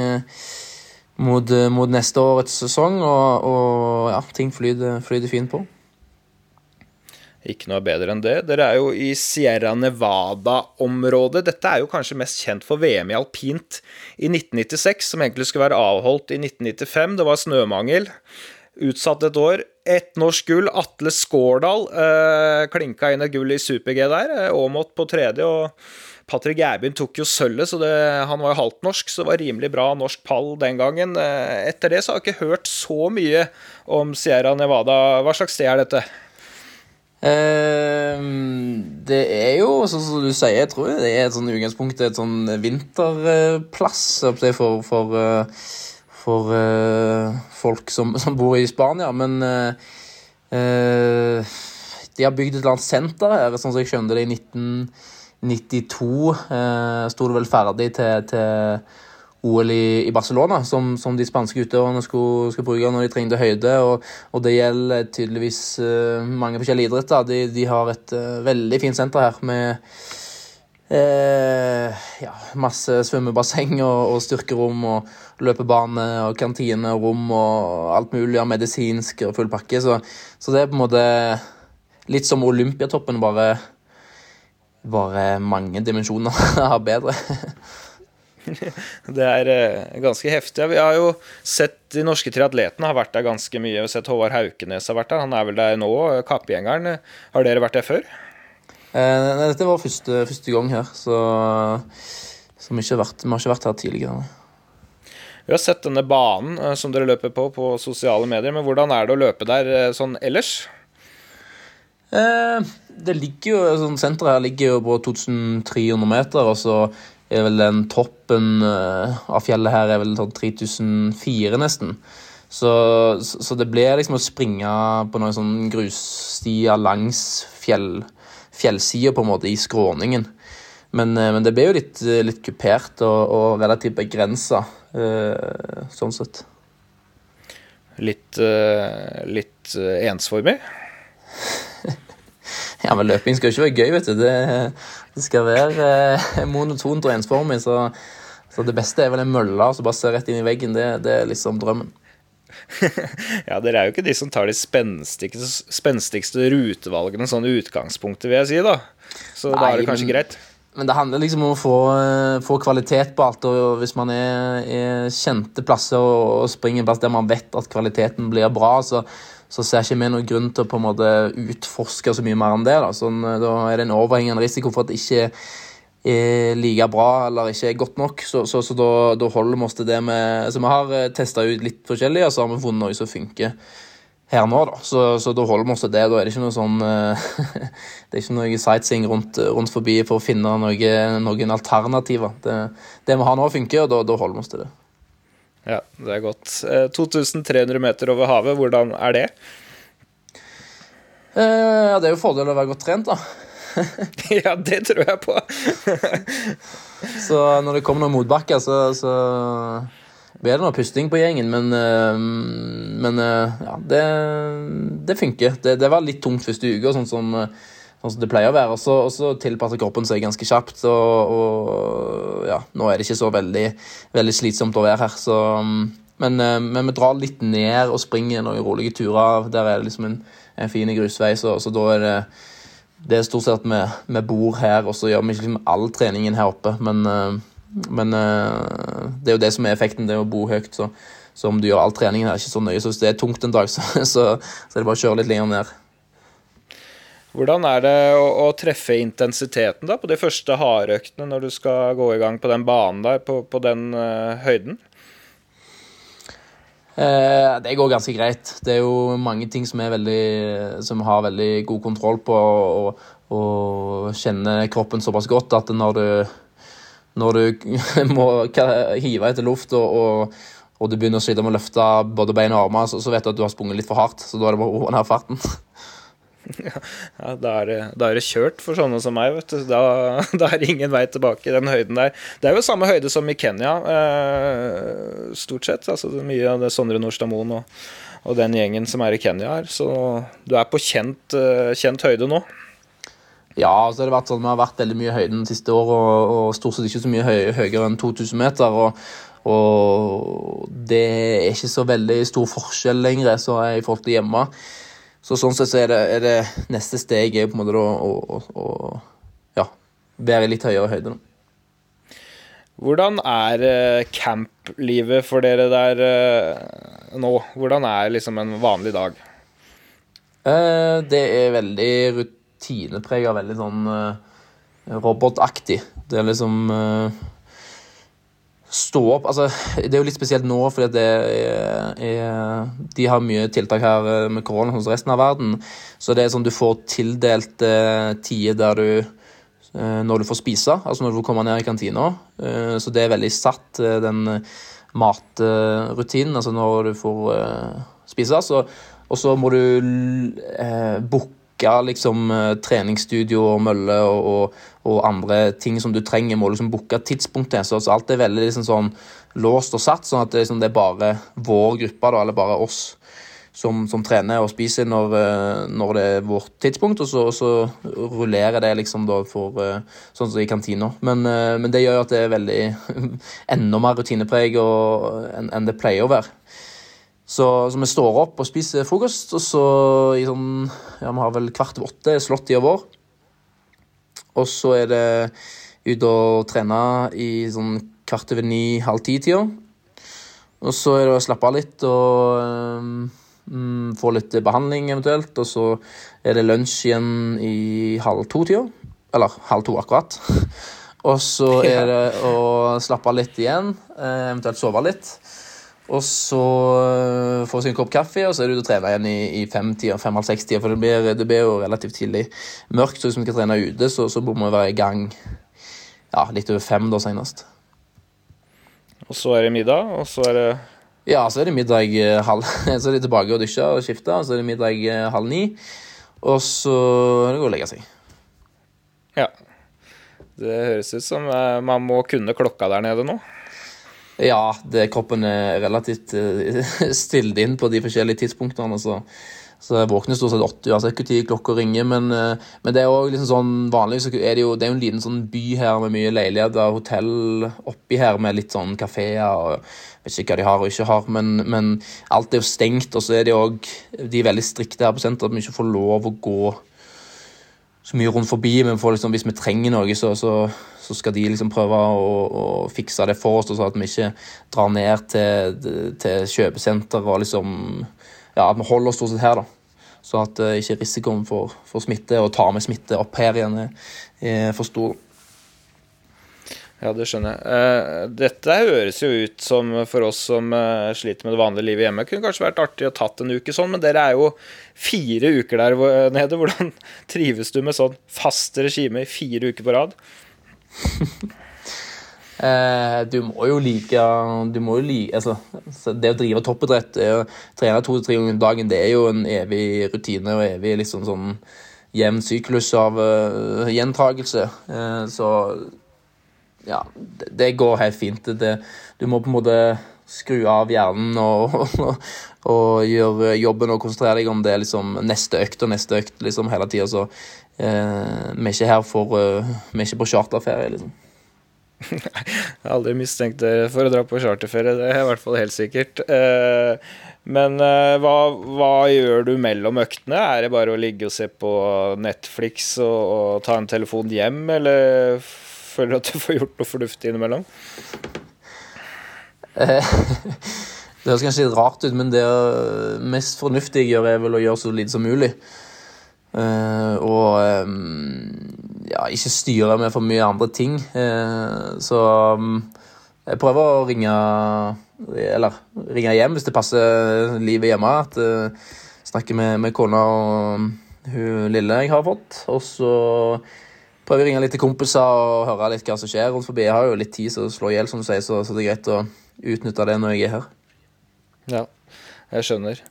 mot, mot neste årets sesong, og, og ja, ting flyter, flyter fint på. Ikke noe bedre enn det. Dere er jo i Sierra Nevada-området. Dette er jo kanskje mest kjent for VM i alpint i 1996, som egentlig skulle være avholdt i 1995. Det var snømangel. Utsatt et år. Ett norsk gull. Atle Skårdal eh, klinka inn et gull i super-G der. Eh, Aamodt på tredje. og Patrick Gærbyen tok jo sølvet, så det, han var jo halvt norsk, så det var rimelig bra norsk pall den gangen. Eh, etter det så har jeg ikke hørt så mye om Sierra Nevada. Hva slags sted er dette? Ehm, det er jo, sånn som du sier, jeg tror det er et sånn utgangspunkt et sånn vinterplass for, for, eh, for uh, folk som, som, bor i Spania. Men uh, de har bygd et eller annet senter her, sånn som jeg skjønte det i 1992. Uh, Sto det vel ferdig til, til OL i, i Barcelona, som, som, de spanske utøverne skulle, skulle, bruke når de trengte høyde. Og, og det gjelder tydeligvis uh, mange forskjellige idretter. De, de har et uh, veldig fint senter her med uh, ja, masse svømmebasseng og, og, styrkerom og løpebane og kantine og rom og alt mulig av medisinsk og full pakke. Så, så, det er på en måte litt som Olympiatoppen, bare bare mange dimensjoner har bedre. Det er eh, ganske heftig. Vi har jo sett de norske triatletene har vært der ganske mye. Vi har sett Håvard Haukenes har vært der. Han er vel der nå, kappgjengeren. Har dere vært der før? Eh, nei, dette var første, første gang her, så, så vi, har vært, vi har ikke vært her tidligere. Vi har sett denne banen eh, som dere løper på på sosiale medier, men hvordan er det å løpe der eh, sånn ellers? Eh, det ligger jo, sånn Senteret her ligger jo på 2300 meter, og så er vel den toppen eh, av fjellet her er vel sånn 3004 nesten. Så, så, det ble liksom å springe på noen sånn grusstier langs fjell, fjellsida, på en måte, i skråningen. Men, eh, men det ble jo litt, litt kupert og, og relativt begrensa, eh, sånn sett. Litt, litt ensformig? Ja, men løping skal jo ikke være gøy, vet du. Det, det skal være eh, monotont og ensformig. Så, så, det beste er vel en mølle som bare ser rett inn i veggen. Det, det er liksom drømmen. ja, dere er jo ikke de som tar de spenstigste, spenstigste rutevalgene sånn utgangspunktet, vil jeg si, da. Så Nei, da er det kanskje men, greit. Men det handler liksom om å få, eh, få kvalitet på alt. Og hvis man er, er kjente plasser og, og springer en plass der man vet at kvaliteten blir bra, så så ser ikke vi noen grunn til å på en måte utforske så mye mer enn det. Da, sånn, da er det en overhengende risiko for at det ikke er like bra eller ikke er godt nok. Så, så, så da, da, holder vi oss til det med Så vi har eh, testa ut litt forskjellig, og så har vi funnet noe som funker her nå, da. Så, så, da holder vi oss til det. Da er det ikke noe sånn eh, Det er ikke noe sightseeing rundt, rundt forbi for å finne noe, noen alternativer. Det, det, vi har nå, funker, og da, da holder vi oss til det. Ja, det er godt. 2300 eh, meter over havet, hvordan er det? Eh, ja, det er jo fordel å være godt trent, da. ja, det tror jeg på. så når det kommer noen motbakker, så, så blir det noe pusting på gjengen. Men, eh, men ja, det, det funker. Det, det, var litt tungt første uke, sånn som sånn som det pleier å være. Og så, tilpasser kroppen seg ganske kjapt. Og, og, ja, nå er det ikke så veldig, veldig slitsomt å være her. Så, men, eh, men, vi drar litt ned og springer noen rolige turer. Der er det liksom en, en fin grusvei, så, så, da er det det er stort sett at vi, vi bor her, og så gjør vi ikke liksom all treningen her oppe. Men, eh, men, eh, det er jo det som er effekten, det er å bo høyt. Så, så om du gjør all treningen her, er ikke så nøye. Så hvis det er tungt en dag, så, så, så er det bare å kjøre litt lenger ned. Hvordan er det å, å, treffe intensiteten da på de første hardøktene når du skal gå i gang på den banen der, på, på den uh, høyden? Eh, det går ganske greit. Det er jo mange ting som, veldig, har veldig god kontroll på, og, og kjenner kroppen såpass godt at når du, når du må hive etter luft og, og, og, du begynner å slite med å løfte både bein og armer, så, så vet du at du har sprunget litt for hardt. Så da er det bare å roe ned farten. Ja, da er, det, da er, det, kjørt for sånne som meg. vet du. Da, da, er det ingen vei tilbake i den høyden der. Det er jo samme høyde som i Kenya, eh, stort sett. altså Mye av det Sondre Nordstadmoen og, og, den gjengen som er i Kenya her. Så du er på kjent, eh, kjent høyde nå. Ja, så har det vært sånn, vi har vært veldig mye i høyden de siste året, og, og, stort sett ikke så mye høy, høyere enn 2000 meter. og og det er ikke så veldig stor forskjell lenger så i forhold til hjemme. Så sånn sett så er det, er det neste steg er på en måte da å, å, å ja, være i litt høyere høyde. Hvordan er camp-livet for dere der eh, nå? Hvordan er liksom en vanlig dag? Eh, det er veldig rutineprega, veldig sånn robotaktig. Det er liksom stå opp altså, Det er jo litt spesielt nå, er, de har mye tiltak her eh, med korona hos resten av verden. Så det er sånn du får tildelt eh, tider der du eh, Når du får spise, altså når du får komme ned i kantina. Eh, så det er veldig satt, den matrutinen, altså når du får spise. Og så må du eh, booke liksom treningsstudio og mølle og, og, andre ting som du trenger, må liksom booke tidspunkt til. Så, så, alt er veldig liksom sånn låst og satt, sånn at det, liksom, det er bare vår gruppe, da, eller bare oss, som, som trener og spiser når, når, det er vårt tidspunkt, og så, og så rullerer det liksom da for sånn som i kantina. Men, men, det gjør at det er veldig enda mer rutinepreg enn en det pleier å være. Så, så, vi står opp og spiser frokost, og så i sånn Ja, vi har vel kvart over åtte slått-tida vår. Og så er det ut og trene i sånn kvart over ni, halv ti-tida. Og så er det å slappe av litt og um, få litt behandling eventuelt. Og så er det lunsj igjen i halv to-tida. Eller halv to akkurat. Og så er det å slappe av litt igjen, eh, eventuelt sove litt. Og så eh, få seg en kopp kaffe, og så er du ute og trener igjen i, i fem-halv seks-tida. For det blir, det blir, jo relativt tidlig mørkt, så hvis vi skal trene ute, så, så må vi være i gang ja, litt over fem da senest. Og så er det middag, og så er det Ja, så er det middag eh, halv Så er det tilbake og dusje og skifte, og så er det middag halv ni. Og så er det gå og legge seg. Ja. Det høres ut som man må kunne klokka der nede nå. Ja, det, kroppen er relativt uh, stilt inn på de forskjellige tidspunktene. Så, så jeg våkner stort sett åtte uansett når klokka ringer. Men, uh, men, det er også liksom sånn vanlig, så er det jo det er jo en liten sånn by her med mye leiligheter, hotell oppi her med litt sånn kafeer. og vet ikke hva de har og ikke har, men, men alt er jo stengt. Og så er de òg de er veldig strikte her på senteret, at vi ikke får lov å gå så mye rundt forbi, men liksom, hvis vi trenger noe, så, så, så skal de liksom prøve å, å, fikse det for oss, så at vi ikke drar ned til, til kjøpesenter og liksom Ja, at vi holder oss stort sett her, da. Så at uh, ikke risikoen for, for, smitte og å ta med smitte opp her igjen er, er for stor. Ja, det skjønner jeg. Uh, dette høres jo ut som for oss som uh, sliter med det vanlige livet hjemme, kunne kanskje vært artig å tatt en uke sånn, men dere er jo fire uker der nede. Hvordan trives du med sånn fast regime i fire uker på rad? du må jo like Du må jo like altså, Det å drive toppidrett, trene to til tre ganger dagen, det er jo en evig rutine og evig liksom sånn jevn syklus av gjentagelse. så ja, det, går helt fint. Det, du må på en måte skru av hjernen og, og, og gjøre jobben og konsentrere deg om det liksom neste økt og neste økt liksom hele tida. Så eh, vi er ikke her for uh, Vi er ikke på charterferie, liksom. Jeg har aldri mistenkt dere for å dra på charterferie, det er i hvert fall helt sikkert. Eh, men eh, hva, hva, gjør du mellom øktene? Er det bare å ligge og se på Netflix og, og ta en telefon hjem, eller Føler at du får gjort noe fornuftig innimellom? Eh, det høres kanskje litt rart ut, men det mest fornuftige jeg gjør, er vel å gjøre så lite som mulig. Uh, og um, ja, ikke styre med for mye andre ting. Så um, jeg prøver å ringe Eller ringe hjem hvis det passer livet hjemme. At uh, Snakke med, med kona og hun lille jeg har fått. Og så prøver å ringe litt til kompiser og høre litt hva som skjer rundt forbi. Jeg har jo litt tid til å slå i hjel, som du sier, så, så, det er greit å utnytte det når jeg er her. Ja, jeg skjønner.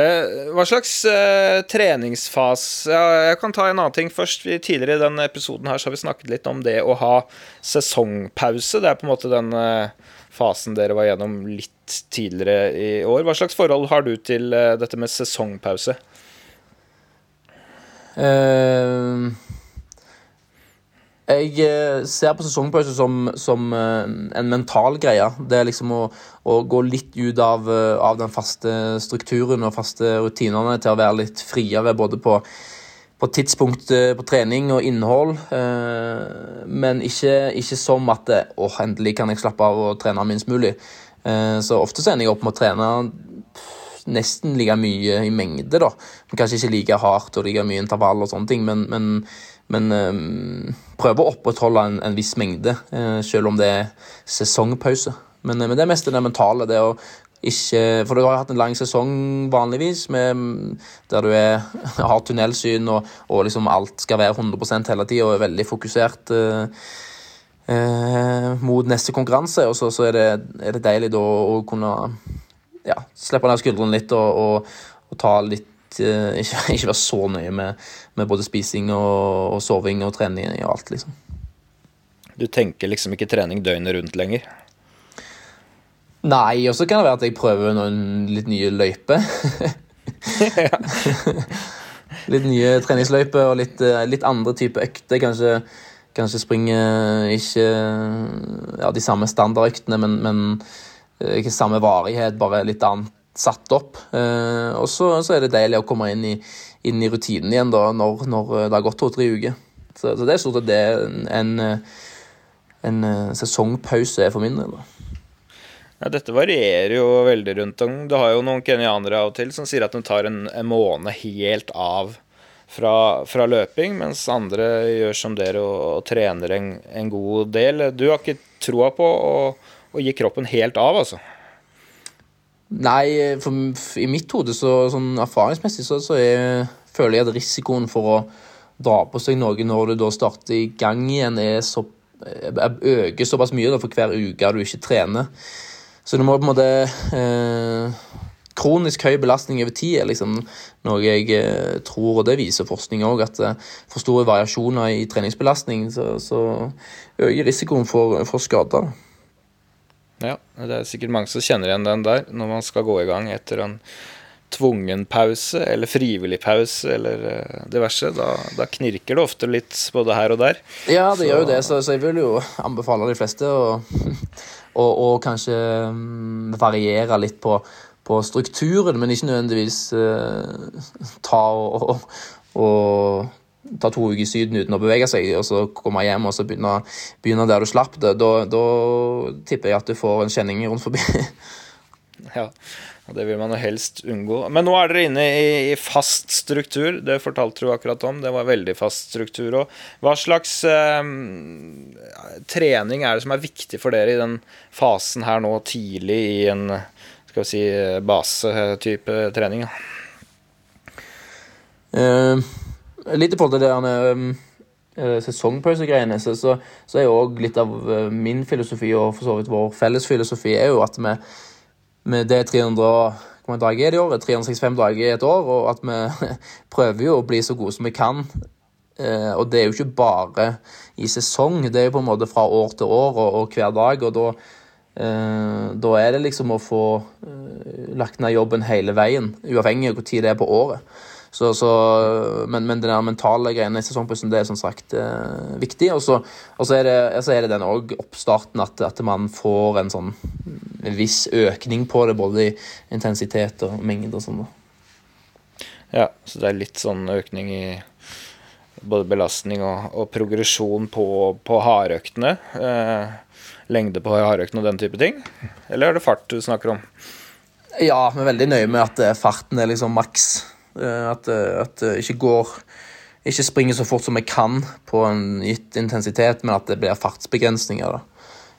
Eh, hva slags eh, treningsfase ja, Jeg kan ta en annen ting først. Vi, tidligere i denne episoden her så har vi snakket litt om det å ha sesongpause. Det er på en måte den eh, fasen dere var gjennom litt tidligere i år. Hva slags forhold har du til eh, dette med sesongpause? Uh, jeg eh, ser på sesongpause som, som, eh, en mental greie. Det er liksom å, å gå litt ut av, eh, av, den faste strukturen og faste rutinene til å være litt friere både på, på tidspunkt på trening og innhold. Men ikke, ikke som at å, endelig kan jeg slappe av og trene minst mulig. Så ofte ender jeg opp med å trene nesten like mye i mengde, da. Kanskje ikke like hardt og like mye intervall og sånne ting, men, men men um, prøver å opprettholde en, en viss mengde, uh, selv om det er sesongpause. Men, uh, men det er mest det mentale. det å ikke, For du har hatt en lang sesong vanligvis, med, der du er, har tunnelsyn og, og liksom alt skal være 100 hele tida og er veldig fokusert. Uh, mot neste konkurranse, og så, så er, det, er, det, deilig da å kunne ja, slippe ned skuldrene litt og, og, og ta litt Eh, ikke, ikke være så nøye med, med både spising og, og, soving og trening og alt, liksom. Du tenker liksom ikke trening døgnet rundt lenger? Nei, og så kan det være at jeg prøver noen litt nye løyper. litt nye treningsløyper og litt, eh, litt andre typer økter. Kanskje, kanskje springe ikke ja, de samme standardøktene, men, men eh, ikke samme varighet, bare litt annet satt opp. Eh, og så, så, er det deilig å komme inn i, inn i rutinen igjen da, når, når, det har gått to-tre uker. Så, så det er stort sett det en, en, en eh, sesongpause er for min del. Ja, dette varierer jo veldig rundt om. Du har jo noen kenyanere av og til som sier at de tar en, en måned helt av fra, fra løping, mens andre gjør som dere og, og trener en, en god del. Du har ikke troa på å, å gi kroppen helt av, altså? Nei, for, i mitt hode, så, sånn erfaringsmessig, så, så jeg, føler jeg at risikoen for å dra på seg noe når du da starter i gang igjen, er så, øker såpass mye da, for hver uke du ikke trener. Så du må på en måte eh, Kronisk høy belastning over tid er liksom noe jeg eh, tror, og det viser forskning òg, at eh, for store variasjoner i treningsbelastning så, så øker risikoen for, for skader. Ja, det er sikkert mange som kjenner igjen den der, når man skal gå i gang etter en tvungen pause eller frivillig pause eller uh, diverse. Da, da, knirker det ofte litt både her og der. Ja, det så. gjør jo det, så, så, jeg vil jo anbefale de fleste å og, og kanskje um, variere litt på, på, strukturen, men ikke nødvendigvis uh, ta og, og, og, ta to uker i Syden uten å bevege seg, og så komme hjem og så begynne, begynne der du slapp det. Da, da tipper jeg at du får en kjenning rundt forbi. ja. Det vil man jo helst unngå. Men nå er dere inne i, i fast struktur. Det fortalte du akkurat om. Det var veldig fast struktur òg. Hva slags eh, trening er det som er viktig for dere i den fasen her nå, tidlig i en skal vi si, basetype trening? Uh, litt i forhold til det Sesongpause-greiene så, så, så, er jo òg litt av uh, min filosofi, og for så vidt vår felles filosofi, er jo at vi med det 300 hvor mange dager er det i året? 365 dager i et år. Og at vi prøver jo å bli så gode som vi kan. Eh, og det er jo ikke bare i sesong, det er jo på en måte fra år til år og, og hver dag. Og da, eh, da, er det liksom å få eh, lagt ned jobben hele veien, uavhengig av hvor tid det er på året. Så, så, men, men den mentale greiene i sesongpussen det er som sagt eh, viktig. Og så, er, det, så er det den òg oppstarten at, at, man får en sånn viss økning på det, både i intensitet og mengde og sånn. Ja, så det er litt sånn økning i både belastning og, og progresjon på, på hardøktene. Eh, lengde på hardøktene og den type ting? Eller er det fart du snakker om? Ja, vi er veldig nøye med at eh, farten er liksom maks at, eh, at det ikke går Ikke springer så fort som jeg kan på en gitt intensitet, men at det blir fartsbegrensninger da,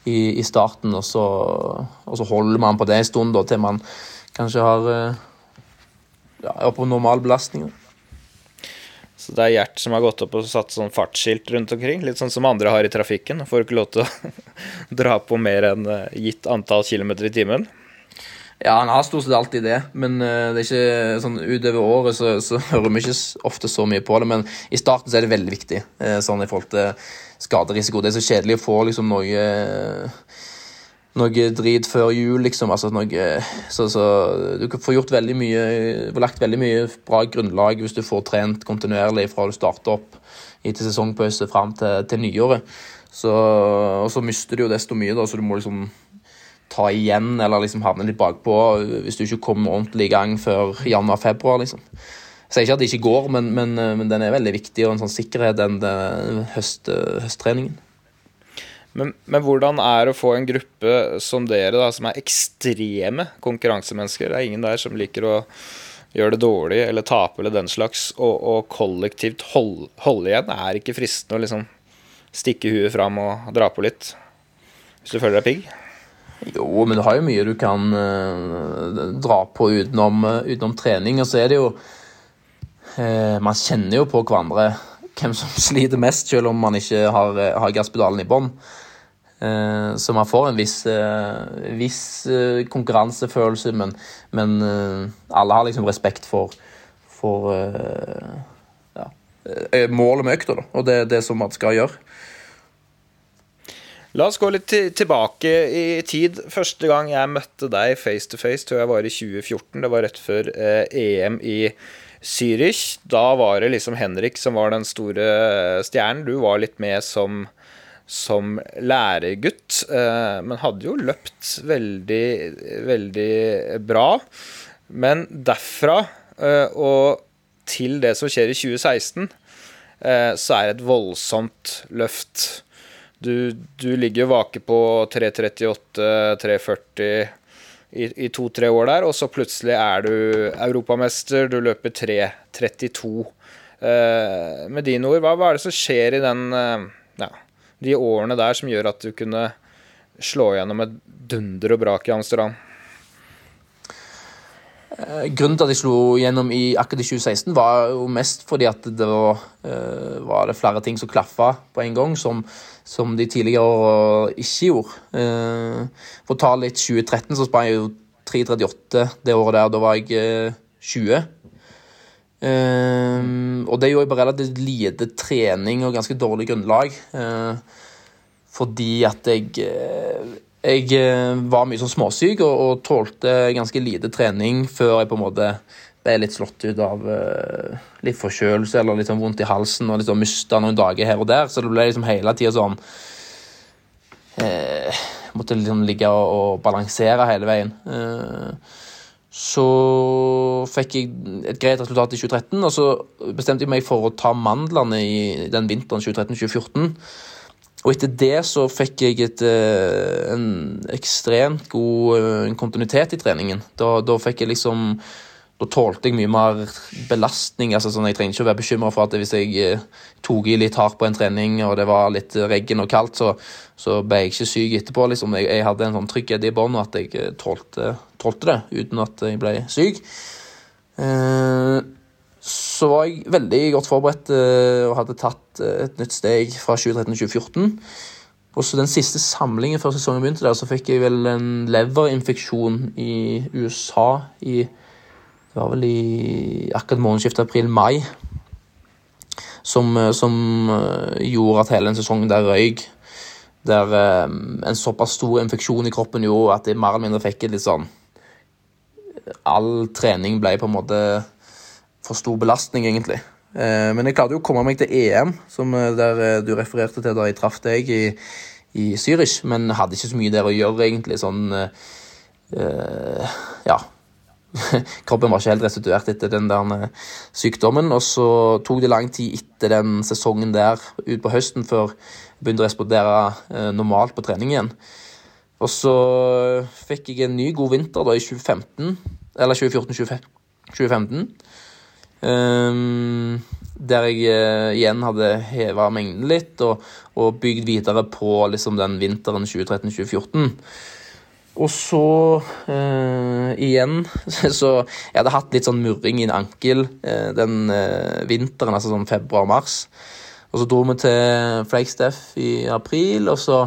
i, i, starten. Og så, og så, holder man på det en stund da, til man kanskje har eh, ja, er på normal belastning. Så det er Gjert som har gått opp og satt sånn fartsskilt rundt omkring? Litt sånn som andre har i trafikken? Får ikke lov til å dra på mer enn gitt antall kilometer i timen? Ja, han har stort sett alltid det, men uh, det er ikke sånn utover året så, så, hører vi ikke ofte så mye på det. Men i starten så er det veldig viktig uh, sånn i forhold til skaderisiko. Det er så kjedelig å få liksom noe noe drit før jul, liksom. Altså noe så, så, du får gjort veldig mye får lagt veldig mye bra grunnlag hvis du får trent kontinuerlig fra du starter opp etter sesongpause fram til, til nyåret. Så, og så mister du jo desto mye, da, så du må liksom ta igjen eller liksom havne litt bakpå hvis du ikke kommer ordentlig i gang før januar-februar. liksom. Jeg sier ikke at det ikke går, men, men, men, den er veldig viktig og en sånn sikkerhet, den, den høst, høsttreningen. Men, men, hvordan er det å få en gruppe som dere, da, som er ekstreme konkurransemennesker? Det er ingen der som liker å gjøre det dårlig eller tape eller den slags, og, og kollektivt holde, holde igjen? Det er ikke fristende å liksom stikke huet fram og dra på litt, hvis du føler deg pigg? Jo, men du har jo mye du kan uh, dra på utenom, uh, utenom, trening. Og så er det jo uh, Man kjenner jo på hverandre hvem som sliter mest, selv om man ikke har, har gasspedalen i bånn. så man får en viss, viss konkurransefølelse, men, men alle har liksom respekt for, for ja, målet med økta, og det det som man skal gjøre. La oss gå litt tilbake i tid. Første gang jeg møtte deg face to face, tror jeg var i 2014. Det var rett før eh, EM i Zürich. Da var det liksom Henrik som var den store stjernen. Du var litt med som, som læregutt, eh, men hadde jo løpt veldig, veldig bra. Men derfra eh, og til det som skjer i 2016 eh, så er det et voldsomt løft. Du, du ligger jo vake på 3.38, 3.40 i, i to-tre år der, og så plutselig er du europamester, du løper 3.32. Eh, med dine ord, hva, hva, er det som skjer i den, eh, ja, de årene der som gjør at du kunne slå gjennom et dunder og brak i Amsterdam? Eh, grunnen til at jeg slo gjennom i akkurat i 2016, var jo mest fordi at det var, uh, var det flere ting som klaffa på en gang, som, som de tidligere ikke gjorde. Uh, for å ta litt 2013, så sprang jeg jo 3.38 det året der. Da var jeg uh, 20. og det gjorde jeg på relativt lite trening og ganske dårlig grunnlag. fordi at jeg jeg eh, var mye sånn småsyk og, og, tålte ganske lite trening før jeg på en måte ble litt slått ut av uh, litt forkjølelse eller litt sånn vondt i halsen og liksom mista noen dager her og der. Så det ble liksom hele tida sånn uh, Måtte liksom ligge og, og balansere hele veien. Uh, så fikk jeg et greit resultat i 2013, og så bestemte jeg meg for å ta mandlene i den vinteren 2013-2014. Og etter det så fikk jeg et, eh, en ekstremt god eh, kontinuitet i treningen. Da, da fikk jeg liksom da tålte jeg mye mer belastning. altså sånn, Jeg trengte ikke å være bekymra for at hvis jeg eh, tok i litt hardt på en trening og det var litt regn og kaldt, så, så ble jeg ikke syk etterpå. liksom. Jeg, jeg hadde en sånn trygghet i bånn at jeg tålte, tålte, det uten at jeg ble syk. Eh, så var jeg veldig godt forberedt uh, og hadde tatt uh, et nytt steg fra 2013 til 2014. Og så Den siste samlingen før sesongen begynte, der, så fikk jeg vel en leverinfeksjon i USA i Det var vel i akkurat månedsskiftet april-mai. Som, uh, som gjorde at hele den sesongen der røyk. Der en såpass stor infeksjon i kroppen gjorde at jeg mer eller mindre fikk et litt sånn All trening ble på en måte for stor belastning, egentlig. Eh, men jeg klarte jo å komme meg til EM, som eh, der eh, du refererte til da jeg traff deg i, i Zürich, men hadde ikke så mye der å gjøre, egentlig. Sånn uh, Ja. Kroppen var ikke helt restituert etter den der sykdommen. Og så tok det lang tid etter den sesongen der ut på høsten før jeg begynte å respondere normalt på trening igjen. Og så fikk jeg en ny god vinter da i 2015, eller 2014-2015. Um, der jeg uh, igjen hadde heva mengden litt og, og bygd videre på liksom, den vinteren 2013-2014. Og så uh, igjen Så jeg hadde hatt litt sånn murring i en ankel uh, den vinteren, altså sånn februar-mars. Og så dro vi til Flagstaff i april, og så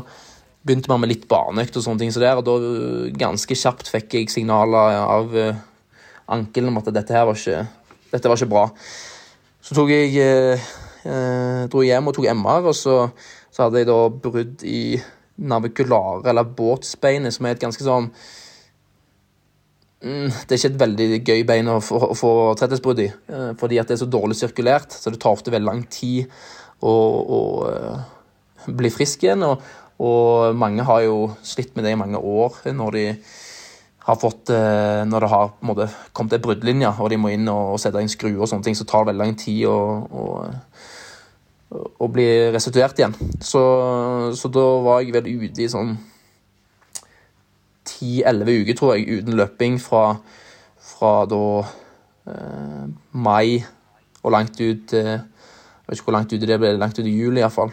begynte vi med litt barneøkt og sånne ting. Så der, og da ganske kjapt fikk jeg signaler av ankelen om at dette her var ikke dette var ikke bra. Så tok jeg eh, eh dro hjem og tok MR, og så, så hadde jeg da brudd i navikulare, eller båtsbeinet, som er et ganske sånn mm, Det er ikke et veldig gøy bein å få, få tretthetsbrudd i, eh, fordi at det er så dårlig sirkulert. Så det tar ofte veldig lang tid å, å uh, bli frisk igjen. Og, og, mange har jo slitt med det i mange år når de har fått eh, Når det har måte, kommet til bruddlinje, og de må inn og, sette inn skruer, og sånne ting, så tar det veldig lang tid å, å, å bli restituert igjen. Så, så, da var jeg vel ute i sånn 10-11 uker, tror jeg, uten løping fra, fra da eh, mai og langt ut Jeg vet ikke hvor langt ut det ble, langt ut i juli iallfall.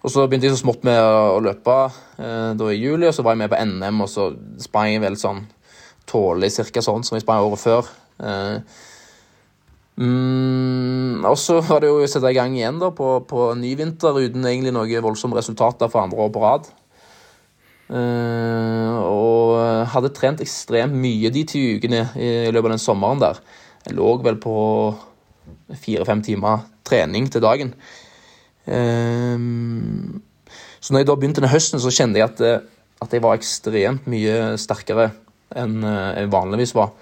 Og så begynte jeg så smått med å løpe eh, da i juli, og så var jeg med på NM, og så sprang jeg vel sånn tålelig cirka sånn som jeg sprang året før. Eh, mm, og så var det jo å sette i gang igjen da på, på ny vinter uten egentlig noe voldsomme resultater for andre år på rad. Eh, og hadde trent ekstremt mye de ti ukene i løpet av den sommeren der. Jeg lå vel på fire-fem timer trening til dagen. Um, så når jeg da begynte denne høsten, så kjente jeg at, eh, at jeg var ekstremt mye sterkere enn eh, jeg vanligvis var.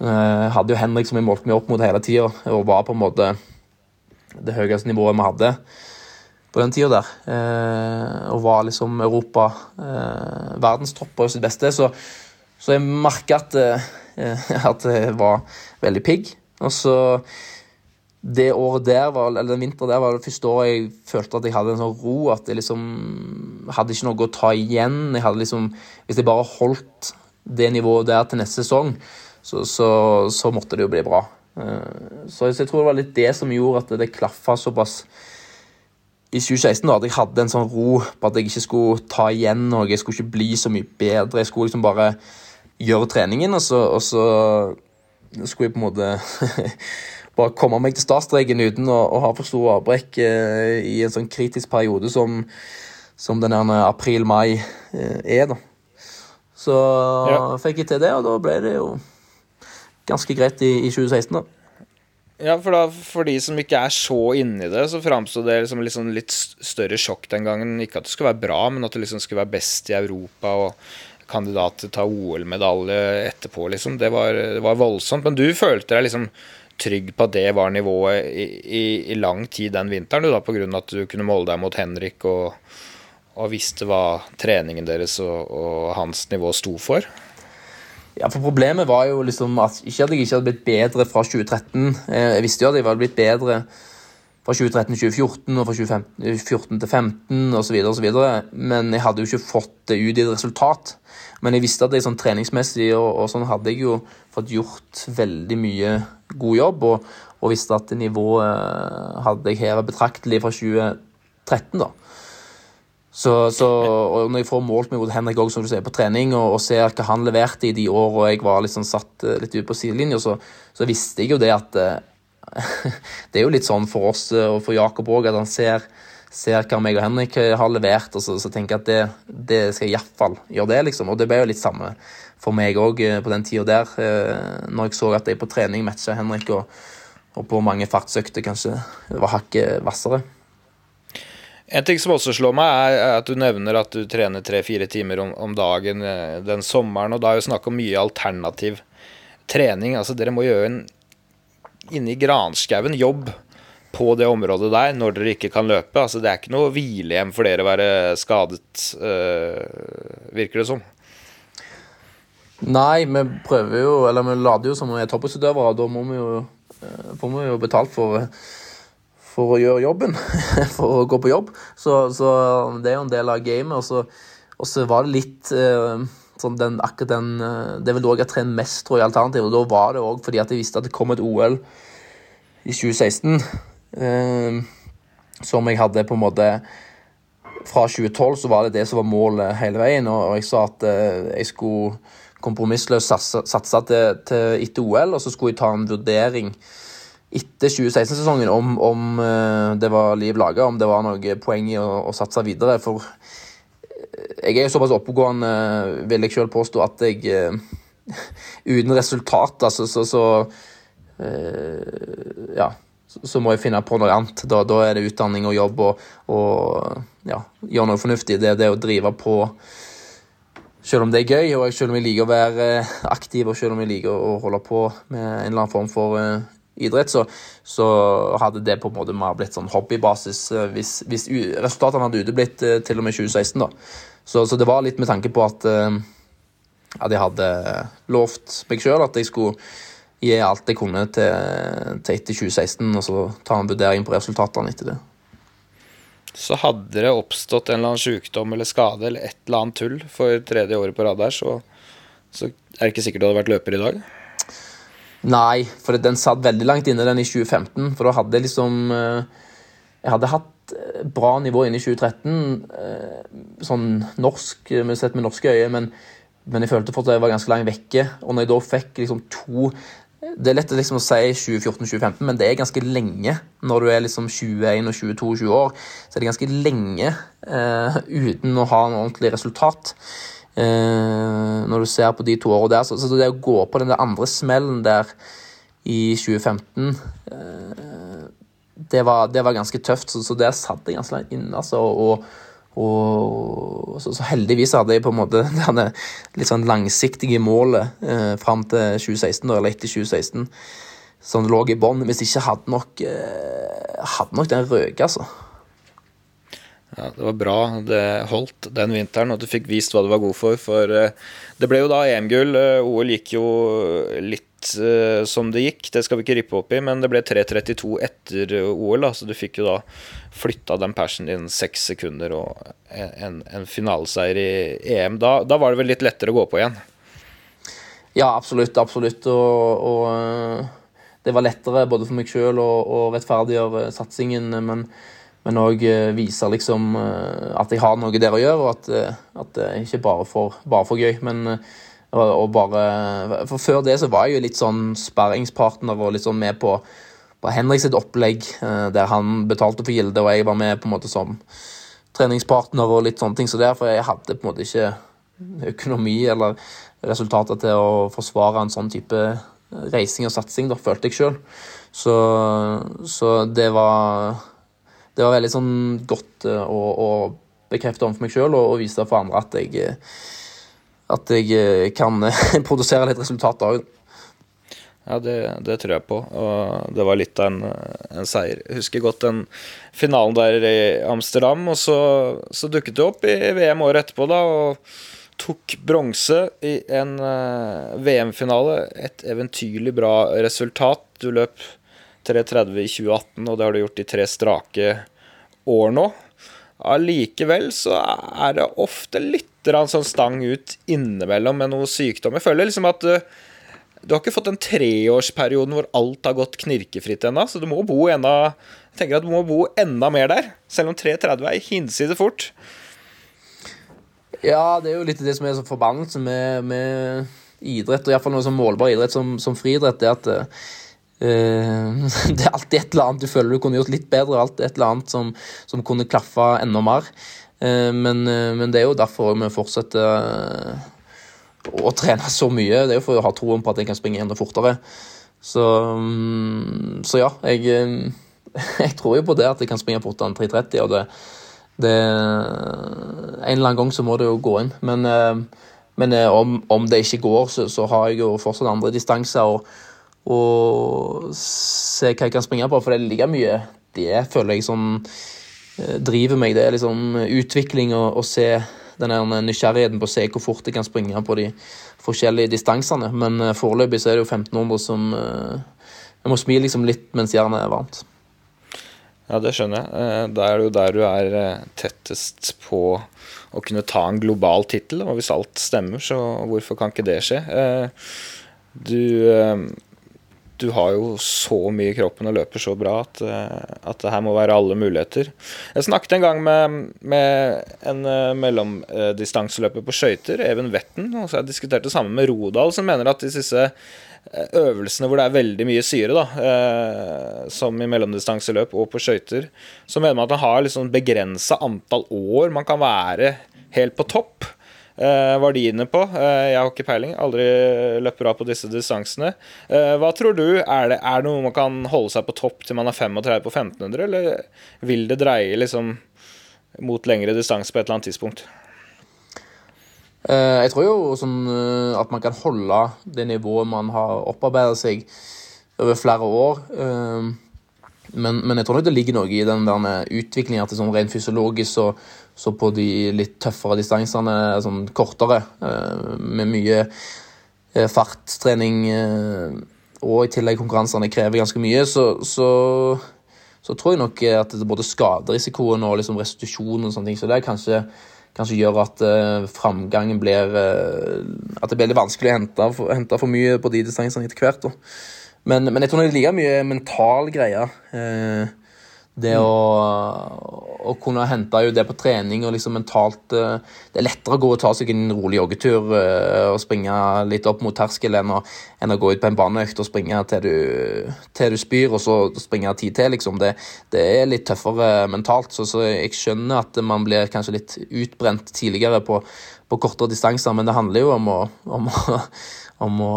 Jeg eh, hadde jo Henrik som jeg målte meg opp mot hele tida, og var på en måte det høyeste nivået vi hadde på den tida der. Og var liksom Europa verdenstopp på sitt beste. Så, så jeg merka at, at jeg var veldig pigg. Og så det året der var, eller den vinteren der var det første året jeg følte at jeg hadde en sånn ro. At jeg liksom hadde ikke noe å ta igjen. Jeg hadde liksom, Hvis jeg bare holdt det nivået der til neste sesong, så, så, så måtte det jo bli bra. Eh, så jeg tror det var litt det som gjorde at det klaffa såpass i 2016. da, At jeg hadde en sånn ro på at jeg ikke skulle ta igjen noe. Jeg skulle ikke bli så mye bedre. Jeg skulle liksom bare gjøre treningen, og så, og så skulle jeg på en måte bare komme meg til startstreken uten å, å ha for store avbrekk eh, i en sånn kritisk periode som, som den april-mai eh, er. da. Så ja. fikk jeg til det, og da ble det jo ganske greit i, i 2016. da. Ja, for, da, for de som ikke er så inni det, så framsto det som liksom litt større sjokk den gangen. Ikke at det skulle være bra, men at det liksom skulle være best i Europa og kandidat til å ta OL-medalje etterpå, liksom. Det var, det var, voldsomt. Men du følte deg liksom trygg på at det var nivået i, i, i lang tid den vinteren, du da, pga. at du kunne måle deg mot Henrik og, og visste hva treningen deres og, og, hans nivå sto for? Ja, for Problemet var jo liksom at ikke at jeg ikke hadde blitt bedre fra 2013. Jeg visste jo at jeg hadde blitt bedre fra 2013 til 2014 og fra 2014 til 2015 osv., men jeg hadde jo ikke fått det ut i et resultat. Men jeg visste at jeg sånn treningsmessig og, og, sånn hadde jeg jo fått gjort veldig mye god jobb, og, og visste at nivået eh, hadde jeg hevet betraktelig fra 2013, da. Så, så, og når jeg får målt meg mot Henrik også, som du sier, på trening, og, og ser hva han leverte i de årene jeg var liksom satt eh, litt ut på sidelinja, så, så, visste jeg jo det at eh, Det er jo litt sånn for oss og for Jakob òg, at han ser ser hva meg og Henrik har levert, og så, så tenker jeg at det, det skal jeg iallfall gjøre det, liksom. Og det ble jo litt samme for meg òg eh, på den tida der, eh, når jeg så at jeg på trening matcha Henrik, og, og, på mange fartsøkter kanskje var hakket hvassere. En ting som også slår meg, er at du nevner at du trener tre-fire timer om, om, dagen eh, den sommeren, og da er jo snakk om mye alternativ trening. Altså, dere må gjøre en inni granskauen jobb på det området der når dere ikke kan løpe. Altså, det er ikke noe hvilehjem for dere å være skadet, øh, virker det som. Nei, vi prøver jo, eller vi lader jo som vi er toppidrettsutøvere, og da må vi jo, eh, får vi jo betalt for, for å gjøre jobben. for å gå på jobb. Så, så, det er jo en del av gamet. Og så var det litt øh, sånn den, akkurat den Det er vel da jeg har trent mest, tror jeg, alternativet. Og da var det òg fordi at jeg visste at det kom et OL i 2016 eh, som jeg hadde på en måte Fra 2012 så var det det som var målet hele veien, og jeg sa at eh, jeg skulle kompromissløst satse til, til etter OL, og så skulle jeg ta en vurdering etter 2016-sesongen om, om, eh, det var liv laga, om det var noe poeng i å, å, satse videre. For eh, jeg er jo såpass oppegående, vil jeg sjøl påstå, at jeg Uten resultat, altså, så, så, så Ja så må jeg finne på noe annet. Da, da er det utdanning og jobb og, og ja, gjøre noe fornuftig. Det er det å drive på selv om det er gøy, og selv om jeg liker å være aktiv og selv om jeg liker å holde på med en eller annen form for idrett, så, så, hadde det på en måte mer blitt sånn hobbybasis uh, hvis, hvis resultatene hadde uteblitt uh, til og med 2016. da. Så, så, det var litt med tanke på at, at jeg hadde lovt meg sjøl at jeg skulle gi alt jeg kunne til, til etter 2016, og så ta en vurdering på resultatene etter det. Så hadde det oppstått en eller annen sykdom eller skade eller et eller annet tull for tredje året på rad der, så, så, er det ikke sikkert du hadde vært løper i dag? Nei, for den satt veldig langt inne, den i 2015. For da hadde jeg liksom eh, Jeg hadde hatt eh, bra nivå inne i 2013, eh, sånn norsk, sett med norske øyne, men, men jeg følte fortsatt at jeg var ganske langt vekke. Og når jeg da fikk liksom to det er lett liksom å si 2014-2015, men det er ganske lenge. Når du er liksom 21 og 22-20 år, så er det ganske lenge uh, uten å ha noe ordentlig resultat. Eh, når du ser på de to årene der. Så, så, det å gå på den der andre smellen der i 2015 eh, det, var, det, var, ganske tøft, så, så der satt jeg ganske langt inne. Altså, og, og så, så, heldigvis hadde jeg på en måte det litt sånn langsiktige målet eh, fram til 2016, da, eller etter 2016, som lå i bånn. Hvis ikke hadde nok, eh, hadde nok den røket, altså. Ja, Det var bra det holdt den vinteren, og du fikk vist hva du var god for. For eh, det ble jo da EM-gull. Eh, OL gikk jo litt uh, som det gikk. Det skal vi ikke rippe opp i, men det ble 3.32 etter OL, da, så du fikk jo da flytta den persen din seks sekunder og en, en finaleseier i EM. Da, da, var det vel litt lettere å gå på igjen? Ja, absolutt. Absolutt. Og, og eh, det var lettere både for meg sjøl å rettferdiggjøre satsingen, men men òg vise liksom at jeg har noe der å gjøre, og at, at det ikke bare for, bare for gøy. Men og, bare, for Før det så var jeg jo litt sånn sparringspartner og litt sånn med på, på Henrik sitt opplegg, eh, der han betalte for gilde, og jeg var med på en måte som treningspartner og litt sånne ting. Så derfor jeg hadde på en måte ikke økonomi eller resultater til å forsvare en sånn type reising og satsing, da, følte jeg sjøl. Så, så, det var Det var veldig sånn godt eh, å, å bekrefte overfor meg sjøl og, og vise for andre at jeg at jeg eh, kan eh, produsere litt resultat av Ja, det, det, tror jeg på. Og det var litt av en, en, seier. Jeg husker godt den finalen der i Amsterdam, og så, så dukket du opp i VM året etterpå, da, og tok bronse i en uh, VM-finale. Et eventyrlig bra resultat. Du løp 3.30 i 2018, og det har du gjort i tre strake år nå. Allikevel så er det ofte litt sånn stang ut innimellom med noe sykdom. Jeg føler liksom at du, du har ikke fått den treårsperioden hvor alt har gått knirkefritt ennå, så du må bo enda jeg tenker at du må bo enda mer der, selv om 3.30 er hinsides fort. Ja, det er jo litt det som er så forbannelse med, med idrett, og iallfall noe sånn målbar idrett som, som friidrett, det at Uh, det er alltid et eller annet du føler du kunne gjort litt bedre, alltid et eller annet som, som kunne klaffa enda mer. Uh, men, uh, men, det er jo derfor vi fortsetter å trene så mye. Det er jo for å ha troen på at jeg kan springe enda fortere. Så, um, så ja, jeg, jeg, tror jo på det at jeg kan springe fortere enn 3.30. og det, det, En eller annen gang så må det jo gå inn. Men, men om, om, det ikke går, så, så har jeg jo fortsatt andre distanser. og og se hva jeg kan springe på, for det er like mye det føler jeg som eh, driver meg. Det er liksom utvikling og, se den nysgjerrigheten på å se hvor fort jeg kan springe på de forskjellige distansene. Men uh, foreløpig så er det jo 1500 som uh, Jeg må smi liksom litt mens jernet er varmt. Ja, det skjønner jeg. Da er det jo der du er tettest på å kunne ta en global tittel. Og hvis alt stemmer, så hvorfor kan ikke det skje? Du du har jo så mye i kroppen og løper så bra at, eh, at det her må være alle muligheter. Jeg snakket en gang med, med en uh, mellomdistanseløper på skøyter, Even Vetten, og så jeg diskutert det samme med Rodal, som mener at de siste øvelsene hvor det er veldig mye syre, da, eh, som i mellomdistanseløp og på skøyter, så mener man at man har liksom begrensa antall år man kan være helt på topp. Uh, var de inne på. Uh, jeg har ikke peiling, aldri løpt bra på disse distansene. Uh, hva tror du? Er det, er det noe man kan holde seg på topp til man er 35 på 1500, eller vil det dreie liksom mot lengre distanse på et eller annet tidspunkt? jeg tror jo sånn at man kan holde det nivået man har opparbeidet seg over flere år. Men, men, jeg tror nok det ligger noe i den det er sånn rent fysiologisk så så på de litt tøffere distansene, sånn kortere, eh, med mye farttrening fartstrening eh, og i tillegg konkurransene krever ganske mye, så, så, så tror jeg nok at både skaderisikoen og liksom restitusjon og sånne ting, så det kanskje, kanskje gjør at framgangen blir At det blir litt vanskelig å hente hente for mye på de distansene etter hvert. Men, men, jeg tror det er like mye mental greie. Uh, det å, å, kunne hente jo det på trening og liksom mentalt eh, Det er lettere å gå og ta seg en rolig joggetur eh, og springe litt opp mot terskelen enn, enn, å gå ut på en baneøkt og springe til du, til du spyr, og så springe tid til. liksom. Det, det er litt tøffere mentalt, så, så, jeg skjønner at man blir kanskje litt utbrent tidligere på, på kortere distanser, men det handler jo om å, om å, om å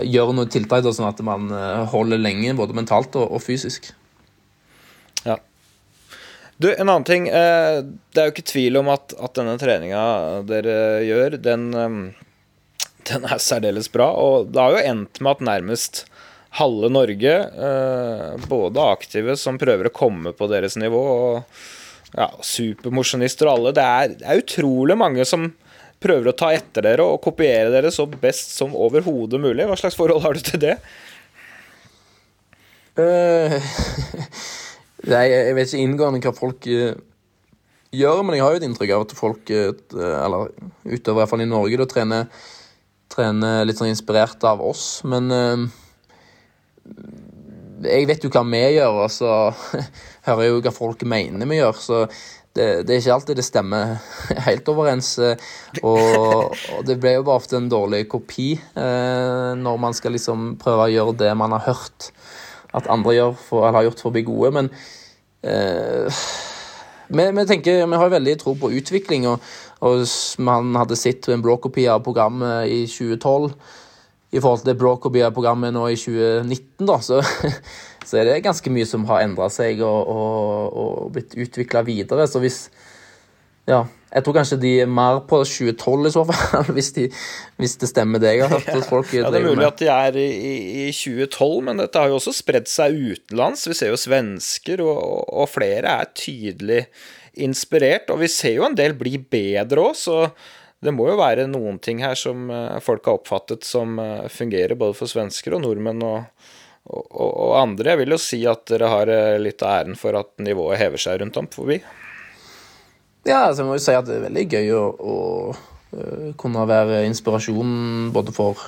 gjøre noen tiltak sånn at man eh, holder lenge, både mentalt og, og fysisk. Du, en annen ting. Eh, det er jo ikke tvil om at, at denne treninga dere gjør, den, eh, den, er særdeles bra. Og det har jo endt med at nærmest halve Norge, eh, både aktive som prøver å komme på deres nivå, og ja, supermosjonister og alle Det er, det er utrolig mange som prøver å ta etter dere og kopiere dere så best som overhodet mulig. Hva slags forhold har du til det? Uh, nei, jeg vet ikke inngående hva folk uh, gjør, men jeg har jo et inntrykk av at folk, uh, eller utover i hvert fall i Norge, da trener, trener litt sånn inspirert av oss. Men jeg vet jo hva vi gjør, og så hører jeg jo hva folk mener vi gjør. Så det, det, er ikke alltid det stemmer helt overens. Og, og det blir jo bare ofte en dårlig kopi eh, når man skal liksom prøve å gjøre det man har hørt at andre gjør for, har gjort for å bli gode. Men eh, vi, vi, tenker, vi har veldig tro på utvikling, og, og man hadde sett en blåkopi av programmet i 2012 i forhold til det Blåkopi-programmet nå i 2019, da, så, så, er det ganske mye som har endra seg og, og, og blitt utvikla videre. Så hvis Ja. Jeg tror kanskje de er mer på 2012 i så fall, hvis, de, hvis det stemmer det jeg har hørt. Folk ja, det er mulig at de er i, i, 2012, men dette har jo også spredd seg utenlands. Vi ser jo svensker, og, og flere er tydelig inspirert. Og vi ser jo en del bli bedre òg, så det må jo være noen ting her som eh, folk har oppfattet som eh, fungerer både for svensker og nordmenn og, og, og andre. Jeg vil jo si at dere har eh, litt av æren for at nivået hever seg rundt om forbi. Ja, altså jeg må jo si at det er veldig gøy å, å kunne være inspirasjon både for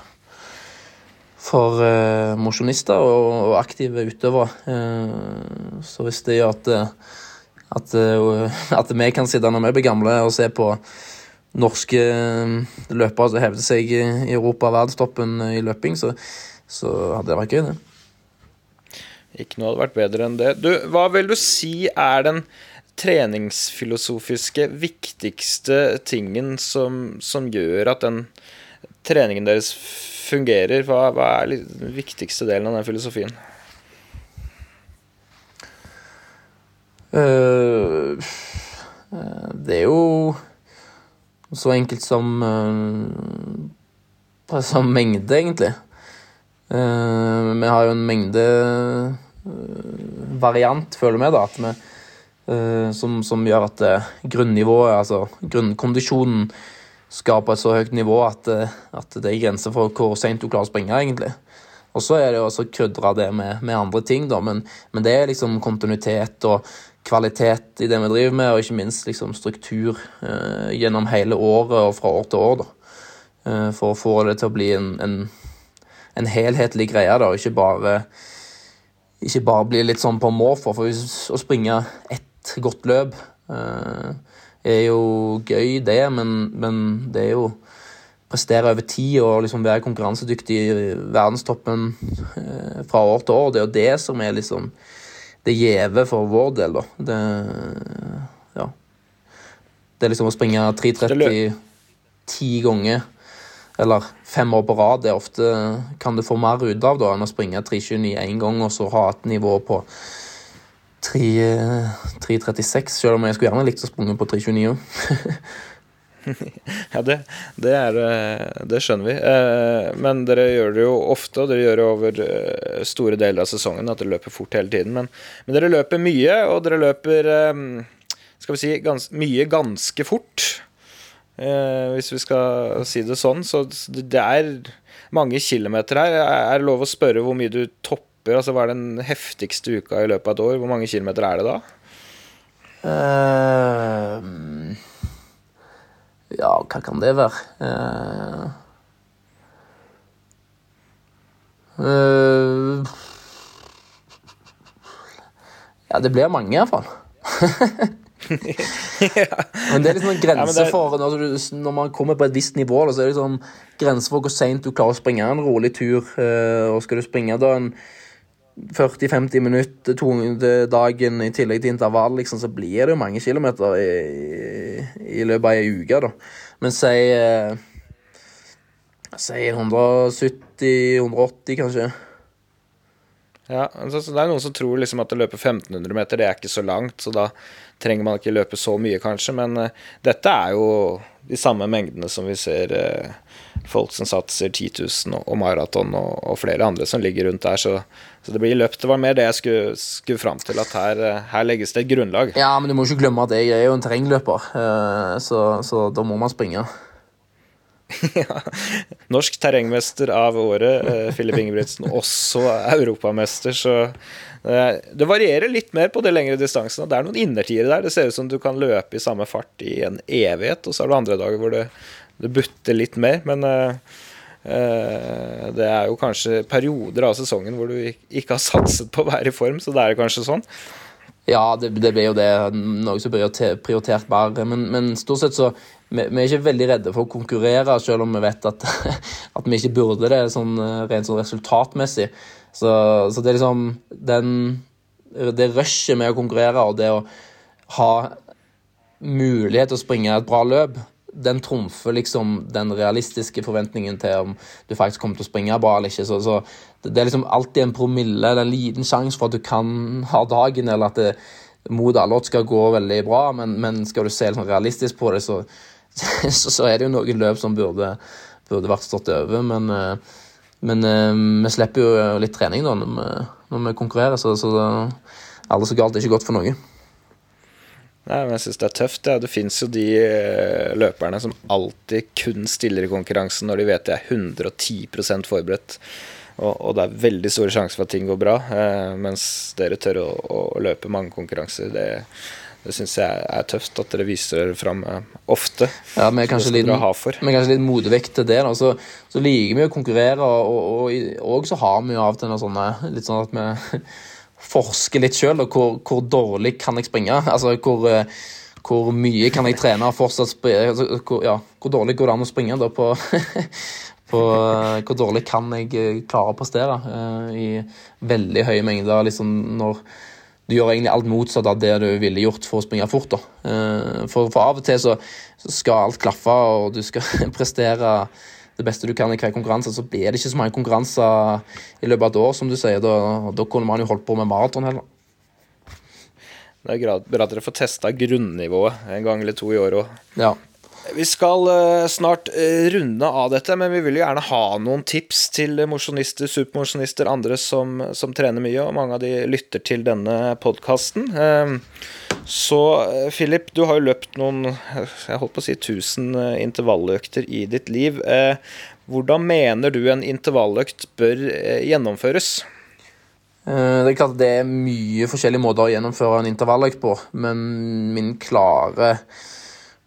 for uh, mosjonister og, og, aktive utøvere. Uh, så hvis det gjør at, at, uh, at vi kan sitte når vi blir gamle og se på norske eh, løpere som hevder seg i Europa og verdenstoppen i løping, så, så hadde det vært gøy, det. Ikke noe hadde vært bedre enn det. Du, hva vil du si er den treningsfilosofiske viktigste tingen som, som gjør at den treningen deres fungerer? Hva, hva er den viktigste delen av den filosofien? Uh, det er jo så enkelt som uh, som mengde, egentlig. Uh, vi har jo en mengde variant, føler vi, da, at vi, som, som, gjør at grunnivået, altså grunnkondisjonen, skal på et så høyt nivå at, at det er grenser for hvor seint du klarer å springe, egentlig. Og så er det jo også krydra det med, med, andre ting, da, men, men, det er liksom kontinuitet og kvalitet i det vi driver med, og ikke minst liksom struktur eh, gjennom hele året og fra år til år. da. Eh, for å få det til å bli en, en, en helhetlig greie, da, og ikke bare, ikke bare bli litt sånn på måfå. For å springe ett godt løp eh, er jo gøy, det, men, men det er jo prestere over tid og liksom være konkurransedyktig i verdenstoppen eh, fra år til år. Det er jo det som er liksom det gjeve for vår del, da. Det, ja. det er liksom å springe 3.30 ti ganger, eller fem år på rad, det er ofte kan du få mer ut av da, enn å springe 3.29 én gang og så ha et nivå på 3.36, selv om jeg skulle gjerne likt å sprunge på 3.29 ja, det, det, er, eh, det, skjønner vi. Eh, men dere gjør det jo ofte, og dere gjør det over eh, store deler av sesongen, at dere løper fort hele tiden. Men, men dere løper mye, og dere løper skal vi si, gans, mye ganske fort. Hvis vi skal si det sånn. Så det er mange kilometer her. Er det lov å spørre hvor mye du topper? Altså Hva er den heftigste uka i løpet av et år? Hvor mange kilometer er det da? Uh, ja, hva kan det være? Uh, uh, ja, det blir mange, iallfall. Men det er liksom en grense ja, for når, du, når, man kommer på et visst nivå, så er det liksom grense for hvor seint du klarer å springe en rolig tur. Og skal du springe da en 40-50 minutter to dagen i tillegg til intervall, liksom, så blir det jo mange kilometer i, i, løpet av ei uke. da. Men si eh, Si 170-180, kanskje. Ja, altså, Det er noen som tror liksom at å løpe 1500 meter det er ikke så langt, så da trenger man ikke løpe så mye, kanskje. Men uh, dette er jo de samme mengdene som vi ser uh, folk som satser 10 000 og, og maraton og, og, flere andre som ligger rundt der. Så, så, det blir løpt. Det var mer det jeg skulle, skulle fram til, at her, her, legges det et grunnlag. Ja, men du må ikke glemme at jeg er jo en terrengløper, uh, så, så, da må man springe. ja. Norsk terrengmester av året, eh, Filip Ingebrigtsen. Også europamester, så eh, det varierer litt mer på de lengre distansene. Det er noen innertiere der. Det ser ut som du kan løpe i samme fart i en evighet, og så er det andre dager hvor det, det butter litt mer. Men eh, eh, det er jo kanskje perioder av sesongen hvor du ikke har satset på å være i form, så det er kanskje sånn. Ja, det, det blir jo det. Noe som blir prioritert mer. Men, men stort sett så vi, vi, er ikke veldig redde for å konkurrere, selv om vi vet at, at vi ikke burde det sånn, rent sånn resultatmessig. Så, så, det er liksom den, Det rushet med å konkurrere og det å ha mulighet til å springe et bra løp, den trumfer liksom den realistiske forventningen til om du faktisk kommer til å springe bra eller ikke. Så, så det er liksom alltid en promille eller en liten sjanse for at du kan ha dagen, eller at det mot alle odds skal gå veldig bra, men, men skal du se liksom realistisk på det, så, så, så, er det jo noen løp som burde, burde vært stått over. Men, eh, men eh, vi slipper jo litt trening da når vi, når vi konkurrerer, så, så aldri så galt. Er ikke godt for noe. Nei, men jeg syns det er tøft. Ja. Det fins jo de eh, løperne som alltid kun stiller i konkurransen når de vet de er 110 forberedt. Og, og, det er veldig store sjanser for at ting går bra. Eh, mens dere tør å, å løpe mange konkurranser. Det, det syns jeg er tøft at dere viser dere fram eh, ofte. Ja, Vi er kanskje, litt, kanskje litt modevekt til det. Da. Så, så liker vi å konkurrere, og, og, og, så har vi jo av og til noe sånne, litt sånn at vi forske litt sjøl. Hvor, hvor dårlig kan jeg springe? Altså hvor, eh, hvor mye kan jeg trene og fortsatt springe? Altså, hvor, ja, hvor dårlig går det an å springe da på, på eh, Hvor dårlig kan jeg eh, klare å prestere i veldig høye mengder? liksom når du gjør egentlig alt motsatt av det du ville gjort for å springe fort. For, for av og til så skal alt klaffe, og du skal prestere det beste du kan i hver konkurranse, så blir det ikke så mange konkurranser i løpet av et år, som du sier. Da, da kunne man jo holdt på med maraton heller. Det er bra at dere får testa grunnivået en gang eller to i året òg. Ja. Vi skal uh, snart uh, runde av dette, men vi vil jo gjerne ha noen tips til mosjonister, supermosjonister, andre som, som, trener mye, og mange av de lytter til denne podkasten. Uh, så Philip, du har jo løpt noen jeg holdt på å si 1000 intervalløkter i ditt liv. Hvordan mener du en intervalløkt bør gjennomføres? Det er klart det er mye forskjellige måter å gjennomføre en intervalløkt på, men min klare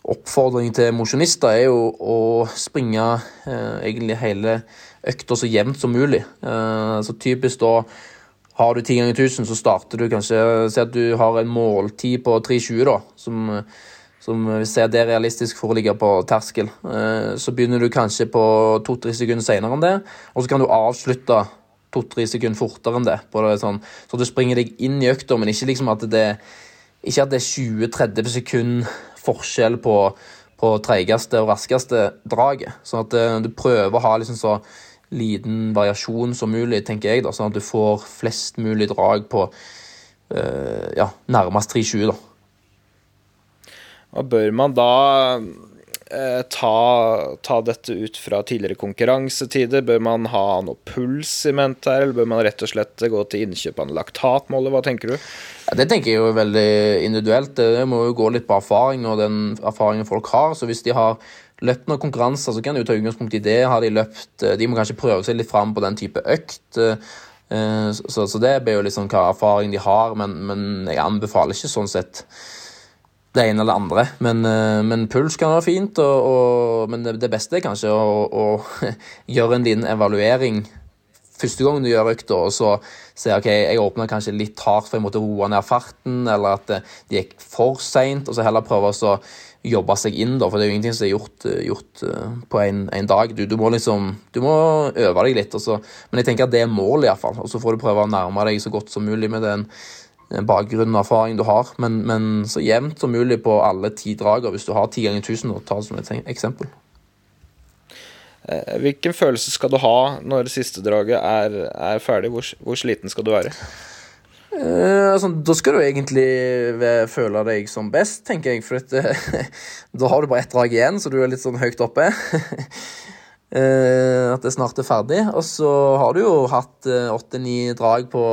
oppfordring til mosjonister er jo å springe eh, egentlig hele økta så jevnt som mulig. Eh, så typisk da har du 10 ganger 1000, så starter du kanskje Si at du har en måltid på 3,20, da, som, som ser det er realistisk for å ligge på terskel. Eh, så begynner du kanskje på 2-3 sekunder senere enn det, og så kan du avslutte to-tre sekunder fortere enn det. det sånn. Så du springer deg inn i økta, men ikke liksom at det, ikke at det er 20-30 sekunder forskjell på, på treigeste og raskeste draget. Sånn at uh, du prøver å ha liksom så liten variasjon som mulig, tenker jeg, da, sånn at du får flest mulig drag på uh, ja, nærmest 320. da. Og bør man da eh, ta, ta, dette ut fra tidligere konkurransetider? Bør man ha noe puls i mente her, eller bør man rett og slett gå til innkjøp av en laktatmåler? Hva tenker du? Ja, det tenker jeg jo veldig individuelt. Det må jo gå litt på erfaring og den erfaringen folk har. Så hvis de har løpt noen konkurranser, så kan de jo ta utgangspunkt i det. Har de løpt De må kanskje prøve seg litt fram på den type økt. Eh, så, så det blir jo liksom hva erfaring de har, men, men, jeg anbefaler ikke sånn sett det ene eller det andre. Men, eh, men puls kan være fint, og, og, men det, beste er kanskje å, å gjøre en liten evaluering første gang du gjør økta, og så ser ok, jeg åpna kanskje litt hardt for jeg måtte roe ned farten, eller at eh, det gikk for seint, og så heller prøve å jobbe seg inn, da, for det er jo ingenting som er gjort, eh, gjort på en, en dag. Du, du, må liksom du må øve deg litt, også. men jeg tenker at det er målet, iallfall. Og så får du prøve å nærme deg så godt som mulig med den, den bakgrunnen og erfaringen du har, men, men, så jevnt som mulig på alle ti drager, hvis du har ti ganger tusen, ta det som et eksempel. Eh, hvilken følelse skal du ha når siste draget er, er ferdig? Hvor, hvor, sliten skal du være? Eh, altså, da skal du egentlig føle deg som best, tenker jeg. For dette, da har du bare ett drag igjen, så du er litt sånn høyt oppe. eh, at det snart er ferdig. Og så har du jo hatt eh, åtte-ni drag på,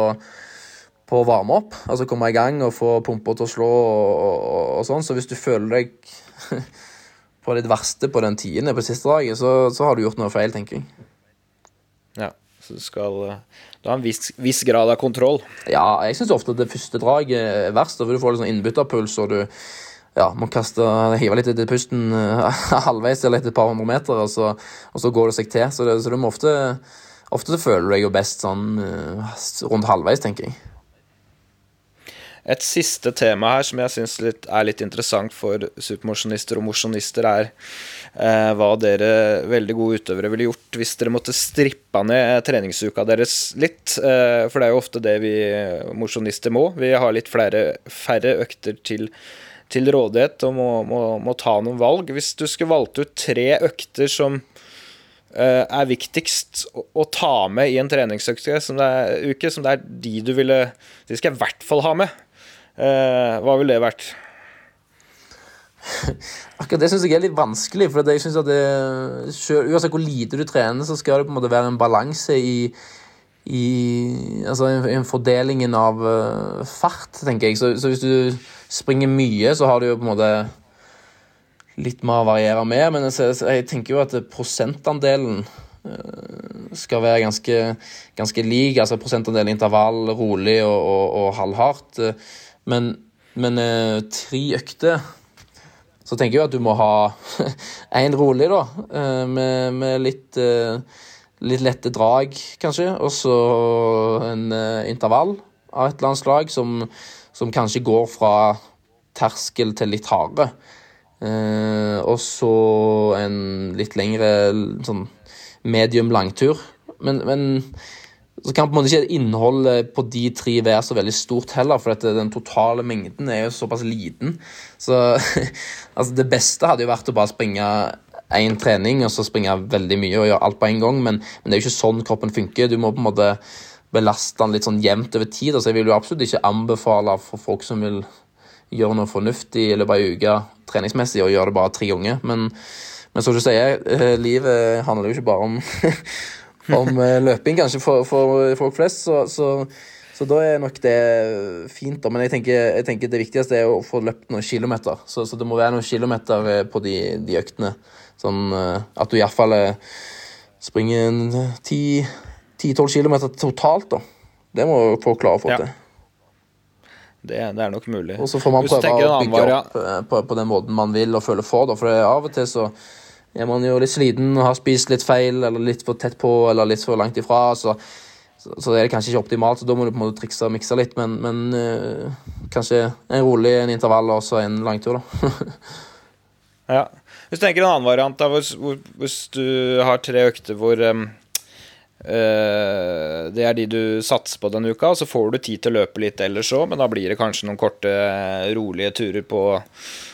på å varme opp. Altså komme i gang og få pumpa til å slå og, og, og sånn. Så hvis du føler deg på ditt verste på den tiende på siste draget, så, så har du gjort noe feil, tenker jeg. Ja, så du skal eh, Du har en viss, viss grad av kontroll. Ja, jeg syns ofte det første draget er verst, for du får litt sånn innbytterpuls, og du ja, må kaste, hive litt etter pusten eh, halvveis eller etter et par hundre meter, og så, og så går det seg til. Så, det, så du må ofte Ofte så føler du deg jo best sånn eh, rundt halvveis, tenker jeg. Et siste tema her som jeg syns er litt interessant for supermosjonister og mosjonister, er eh, hva dere veldig gode utøvere ville gjort hvis dere måtte strippa ned treningsuka deres litt. Eh, for det er jo ofte det vi mosjonister må. Vi har litt flere, færre økter til, til rådighet og må, må, må, ta noen valg. Hvis du skulle valgt ut tre økter som Eh, er viktigst å, ta med i en treningsuke som, uke, som det er de du ville De skal jeg i hvert fall ha med. Uh, hva ville det vært? Akkurat det syns jeg er litt vanskelig. For jeg synes at det, selv, Uansett hvor lite du trener, så skal det på en måte være en balanse i, i altså en, fordelingen av uh, fart, tenker jeg. Så, så, hvis du springer mye, så har du jo på en måte litt mer å variere med. Men jeg, jeg tenker jo at prosentandelen uh, skal være ganske, ganske lik. Altså prosentandelen intervall, rolig og, og, og halvhardt. Men, men uh, tre økter så tenker jeg at du må ha én rolig, da, uh, med, med litt, litt lette drag, kanskje. Og så en intervall av et eller annet slag som, som kanskje går fra terskel til litt hardere. Eh, og så en litt lengre sånn medium langtur. Men, men så kan på en måte ikke innholdet på de tre være så veldig stort heller, for den totale mengden er jo såpass liten. Så altså det beste hadde jo vært å bare springe én trening og så springe veldig mye og gjøre alt på en gang, men, men, det er jo ikke sånn kroppen funker. Du må på en måte belaste den litt sånn jevnt over tid. Altså jeg vil jo absolutt ikke anbefale for folk som vil gjøre noe fornuftig i løpet av ei uke treningsmessig, og gjøre det bare tre ganger. Men, men som du sier, eh, livet handler jo ikke bare om, om eh, løping, kanskje, for, for folk flest. Så, så, så, da er nok det fint. Da. Men jeg tenker, jeg tenker, det viktigste er å få løpt noen kilometer. Så, så det må være noen kilometer eh, på de, de øktene. Sånn at du iallfall springer 10-12 km totalt, da. Det må folk klare å få ja. til. Det, det, er nok mulig. Og så får man prøve å bygge opp eh, på, på, den måten man vil og føler for. Da. For av og til så er man jo litt sliten og har spist litt feil eller litt for tett på eller litt for langt ifra. Så, så, så er det kanskje ikke optimalt, så da må du på en måte trikse og mikse litt. Men, men øh, kanskje en rolig en intervall og så en langtur, da. ja. Hvis du tenker en annen variant, da, hvis, hvis du har tre økter hvor um det er de du satser på denne uka. Så får du tid til å løpe litt ellers òg, men da blir det kanskje noen korte, rolige turer på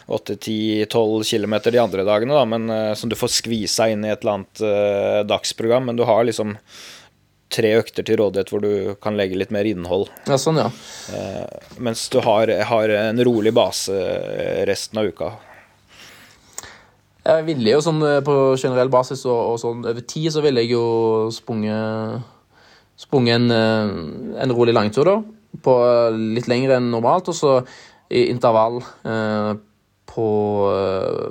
8-10-12 km de andre dagene, da, men uh, som du får skvisa inn i et eller annet uh, dagsprogram. Men du har liksom tre økter til rådighet hvor du kan legge litt mer innhold. Ja, sånn, ja. Mens du har, har, en rolig base resten av uka. Jeg ville jo sånn eh, på generell basis og, og sånn over tid så ville jeg jo sprunget sprunget en, eh, en rolig langtur, da. På eh, litt lengre enn normalt. Og så i intervall eh, på,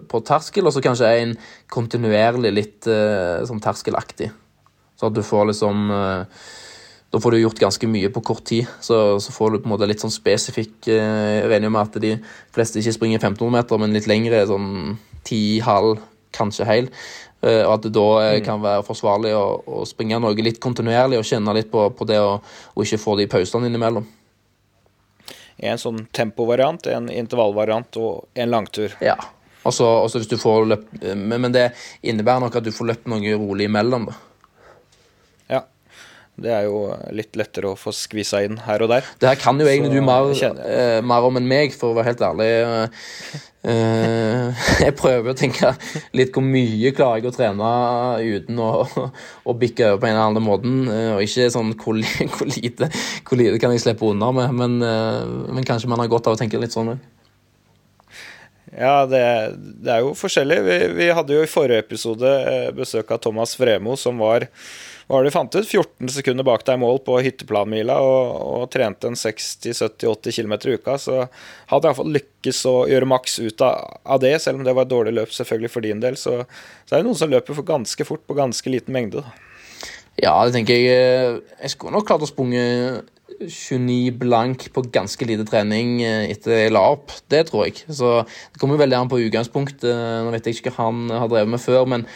på, terskel, og så kanskje en kontinuerlig litt eh, sånn terskelaktig. Så at du får liksom eh, Da får du gjort ganske mye på kort tid. Så, så får du på en måte litt sånn spesifikk Jeg regner med at de fleste ikke springer 1500 meter, men litt lengre sånn ti, halv, kanskje hel. Eh, og at det da eh, mm. kan være forsvarlig å, å, springe noe litt kontinuerlig og kjenne litt på, på det å ikke få de pausene innimellom. En sånn tempovariant, en intervallvariant og en langtur. Ja. Også, også hvis du får løpt, men, men det innebærer nok at du får løpt noe rolig imellom. da. Det er jo litt lettere å få skvisa inn her og der. Det her kan jo egentlig du mer, eh, mer, om enn meg, for å være helt ærlig. Eh, jeg prøver å tenke litt hvor mye klarer jeg å trene uten å, å bikke over på en eller annen måten. Eh, og ikke sånn hvor, hvor, lite, hvor lite, kan jeg slippe unna med, men, eh, men kanskje man har godt av å tenke litt sånn òg. Ja, det, det, er jo forskjellig. Vi, vi, hadde jo i forrige episode eh, besøk av Thomas Fremo, som var hva har du fant ut? 14 sekunder bak deg i mål på hytteplanmila og, og trente en 60-70-80 km i uka. Så hadde iallfall lykkes å gjøre maks ut av, av, det, selv om det var et dårlig løp selvfølgelig for din del. Så, så er det noen som løper for ganske fort på ganske liten mengde. Da. Ja, det tenker jeg. Eh, jeg skulle nok klart å sprunge 29 blank på ganske lite trening eh, etter jeg la opp. Det tror jeg. Så det kommer veldig an på utgangspunktet. Nå vet jeg ikke hva han har drevet med før, men,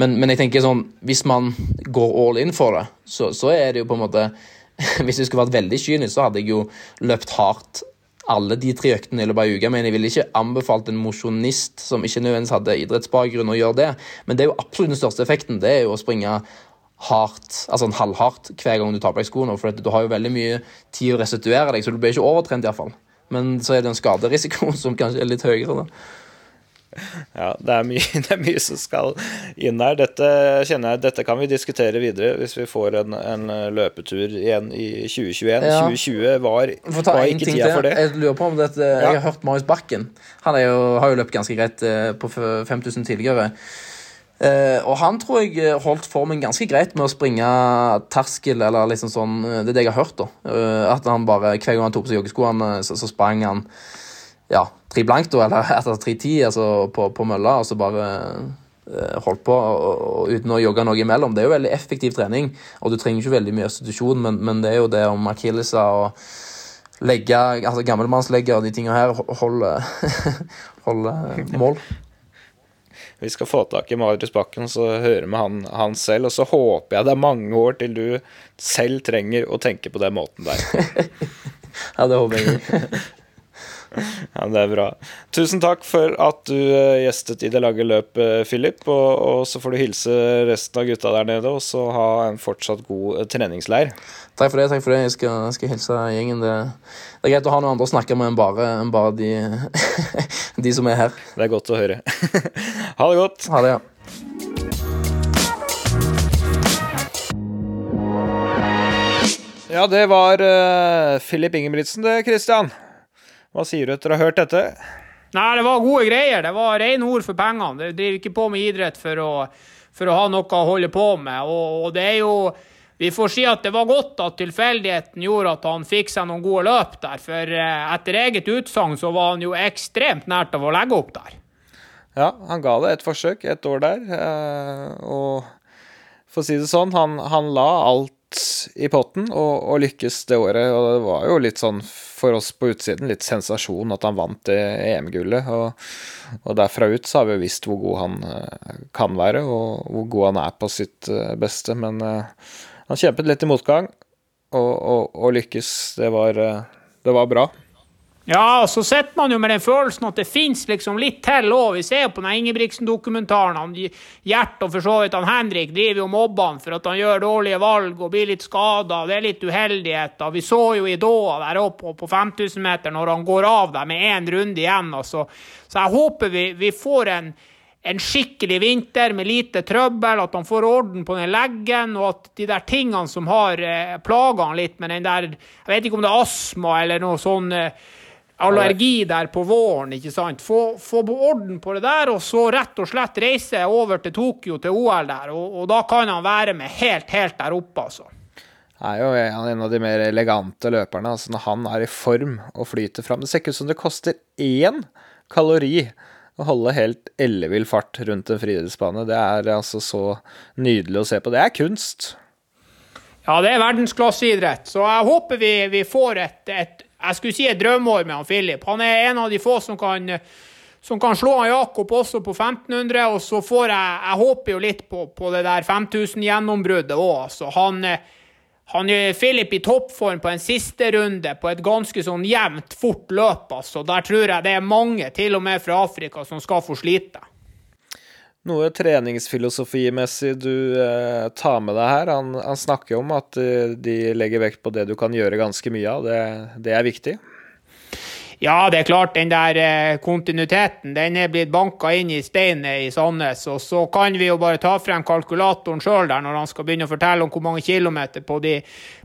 men, men jeg tenker sånn Hvis man går all in for det, så, så er det jo på en måte Hvis jeg skulle vært veldig kynisk, så hadde jeg jo løpt hardt alle de tre øktene i løpet av uka, men jeg ville ikke anbefalt en mosjonist som ikke nødvendigvis hadde idrettsbakgrunn, å gjøre det. Men det er jo absolutt den største effekten. Det er jo å springe hardt, altså en halvhardt hver gang du tar på deg skoene. For du har jo veldig mye tid å restituere deg, så du blir ikke overtrent iallfall. Men så er det en skaderisiko som kanskje er litt høyere. da. Ja, det er, mye, det er, mye, som skal inn her. Dette kjenner jeg, dette kan vi diskutere videre hvis vi får en, en løpetur igjen i 2021. Ja. 2020 var, var ikke tida for det. Jeg lurer på om dette, ja. Jeg har hørt Marius Bakken. Han jo, har jo løpt ganske greit eh, på 5000 tidligere. Uh, og han tror jeg eh, holdt formen ganske greit med å springe terskel, eller liksom sånn Det er det jeg har hørt, da. Uh, at han bare, hver gang han tok på seg joggeskoene, så, så, sprang han ja, tre blankt, da, eller etter tre ti altså på, på, mølla, og så bare uh, holdt på og, og, uten å jogge noe imellom. Det er jo veldig effektiv trening, og du trenger ikke veldig mye institusjon, men, men det er jo det om akilleser og legge, altså gammelmannslegger og de tingene her holder holde mål. Vi skal få tak i Marius Bakken, så hører vi han, han, selv. Og så håper jeg det er mange år til du selv trenger å tenke på den måten der. ja, det håper jeg. Ja, Det er bra. Tusen takk for at du eh, gjestet i det lange løpet, Philip. Og, og, så får du hilse resten av gutta der nede, og så ha en fortsatt god eh, treningsleir. Takk for det. takk for det. Jeg skal, skal hilse gjengen. Det, det, er greit å ha noen andre å snakke med enn bare, enn bare de, de, som er her. Det er godt å høre. ha det godt. Ha det, ja. Ja, det var uh, Philip Ingebrigtsen, det, Christian. Hva sier du etter å ha hørt dette? Nei, det var gode greier. Det var rene ord for pengene. Det driver ikke på med idrett for å, for å ha noe å holde på med. Og, og, det er jo Vi får si at det var godt at tilfeldigheten gjorde at han fikk seg noen gode løp der. For eh, etter eget utsagn så var han jo ekstremt nært av å legge opp der. Ja, han ga det et forsøk et år der. Eh, og for å si det sånn, han, han la alt i potten og, og, lykkes det året. Og det var jo litt sånn for oss på utsiden litt sensasjon at han vant det EM-gullet. Og, og, derfra ut så har vi jo visst hvor god han kan være, og hvor god han er på sitt beste. Men han kjempet litt i motgang, og, og lykkes. Det var, det var bra. Ja, og så sitter man jo med den følelsen at det fins liksom litt til òg. Vi ser på den Ingebrigtsen-dokumentaren. han Gjert og for så vidt han Henrik driver jo mobber han for at han gjør dårlige valg og blir litt skada. Det er litt uheldigheter. Vi så jo i Doha der oppe på 5000 meter når han går av der med én runde igjen. Altså. Så jeg håper vi, vi får en, en skikkelig vinter med lite trøbbel, at han får orden på den leggen, og at de der tingene som har eh, plaga han litt med den der Jeg vet ikke om det er astma eller noe sånn eh, allergi der på våren. ikke sant? Få, få orden på det der, og så rett og slett reise over til Tokyo, til OL der. Og, og da kan han være med helt, helt der oppe, altså. Er jo en av de mer elegante løperne. altså Når han er i form og flyter fram Det ser ikke ut som det koster én kalori å holde helt ellevill fart rundt en friidrettsbane. Det er altså så nydelig å se på. Det er kunst. Ja, det er verdensklasseidrett. Så jeg håper vi, vi får et, et jeg skulle si et drømmeår med han Philip. Han er en av de få som kan, som kan slå han Jakob også på 1500. Og så får jeg Jeg håper jo litt på, på det der 5000-gjennombruddet òg. Altså, han, han er Philip i toppform på en siste runde på et ganske sånn jevnt, fort løp. Altså. Der tror jeg det er mange, til og med fra Afrika, som skal få slite. Noe treningsfilosofimessig du eh, tar med deg her? Han, han snakker om at eh, de legger vekt på det du kan gjøre ganske mye av. Det, det er viktig? Ja, det er klart, den der eh, kontinuiteten den er blitt banka inn i steinet i Sandnes. Og så kan vi jo bare ta frem kalkulatoren sjøl der når han skal begynne å fortelle om hvor mange kilometer på de,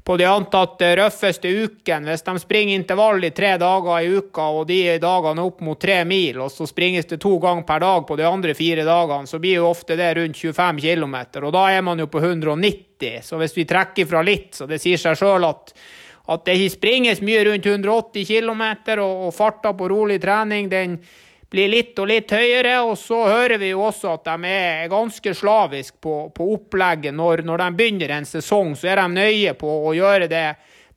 på de antatt røffeste ukene. Hvis de springer intervall i tre dager i uka, og de dagene opp mot tre mil, og så springes det to ganger per dag på de andre fire dagene, så blir jo ofte det rundt 25 km. Og da er man jo på 190, så hvis vi trekker fra litt, så det sier seg sjøl at at det springes mye rundt 180 km, og, og farta på rolig trening den blir litt og litt høyere. Og så hører vi jo også at de er ganske slaviske på, på opplegget. Når, når, de begynner en sesong, så er de nøye på å gjøre det,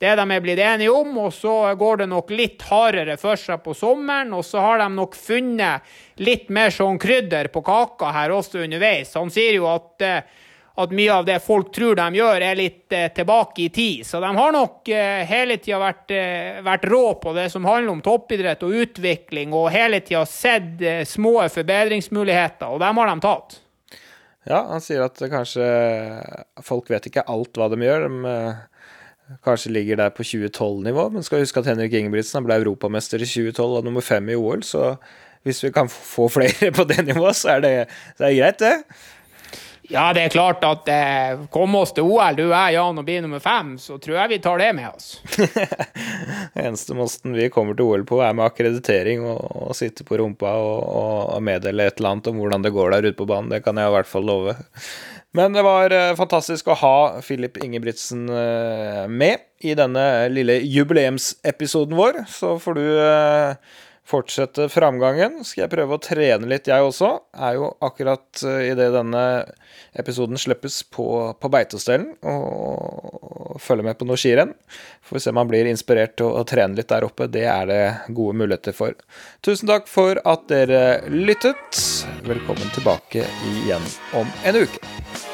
det de er blitt enige om. Og så går det nok litt hardere for seg på sommeren, og så har de nok funnet litt mer sånn krydder på kaka her også underveis. Han sier jo at eh, at mye av det folk tror de gjør, er litt eh, tilbake i tid. Så de har nok eh, hele tida vært, eh, vært, rå på det som handler om toppidrett og utvikling, og hele tida sett eh, små forbedringsmuligheter, og dem har de tatt. Ja, han sier at kanskje folk vet ikke alt hva de gjør. De eh, kanskje ligger der på 2012-nivå, men skal huske at Henrik Ingebrigtsen ble europamester i 2012 og nummer fem i OL, så hvis vi kan få flere på det nivået, så er det, så er det greit, det. Ja, det er klart at eh, kom oss til OL, du er Jan og blir nummer fem, så tror jeg vi tar det med oss. Eneste måten vi kommer til OL på, er med akkreditering og, og sitte på rumpa og, og, meddele et eller annet om hvordan det går der ute på banen. Det kan jeg i hvert fall love. Men det var eh, fantastisk å ha Filip Ingebrigtsen eh, med i denne lille jubileumsepisoden vår. Så får du eh, fortsette framgangen. Skal jeg prøve å trene litt, jeg også. Er jo akkurat uh, idet denne episoden slippes på, på Beitostølen og, følger med på noe skirenn. Får se om han blir inspirert til å, å, trene litt der oppe. Det er det gode muligheter for. Tusen takk for at dere lyttet. Velkommen tilbake igjen om en uke.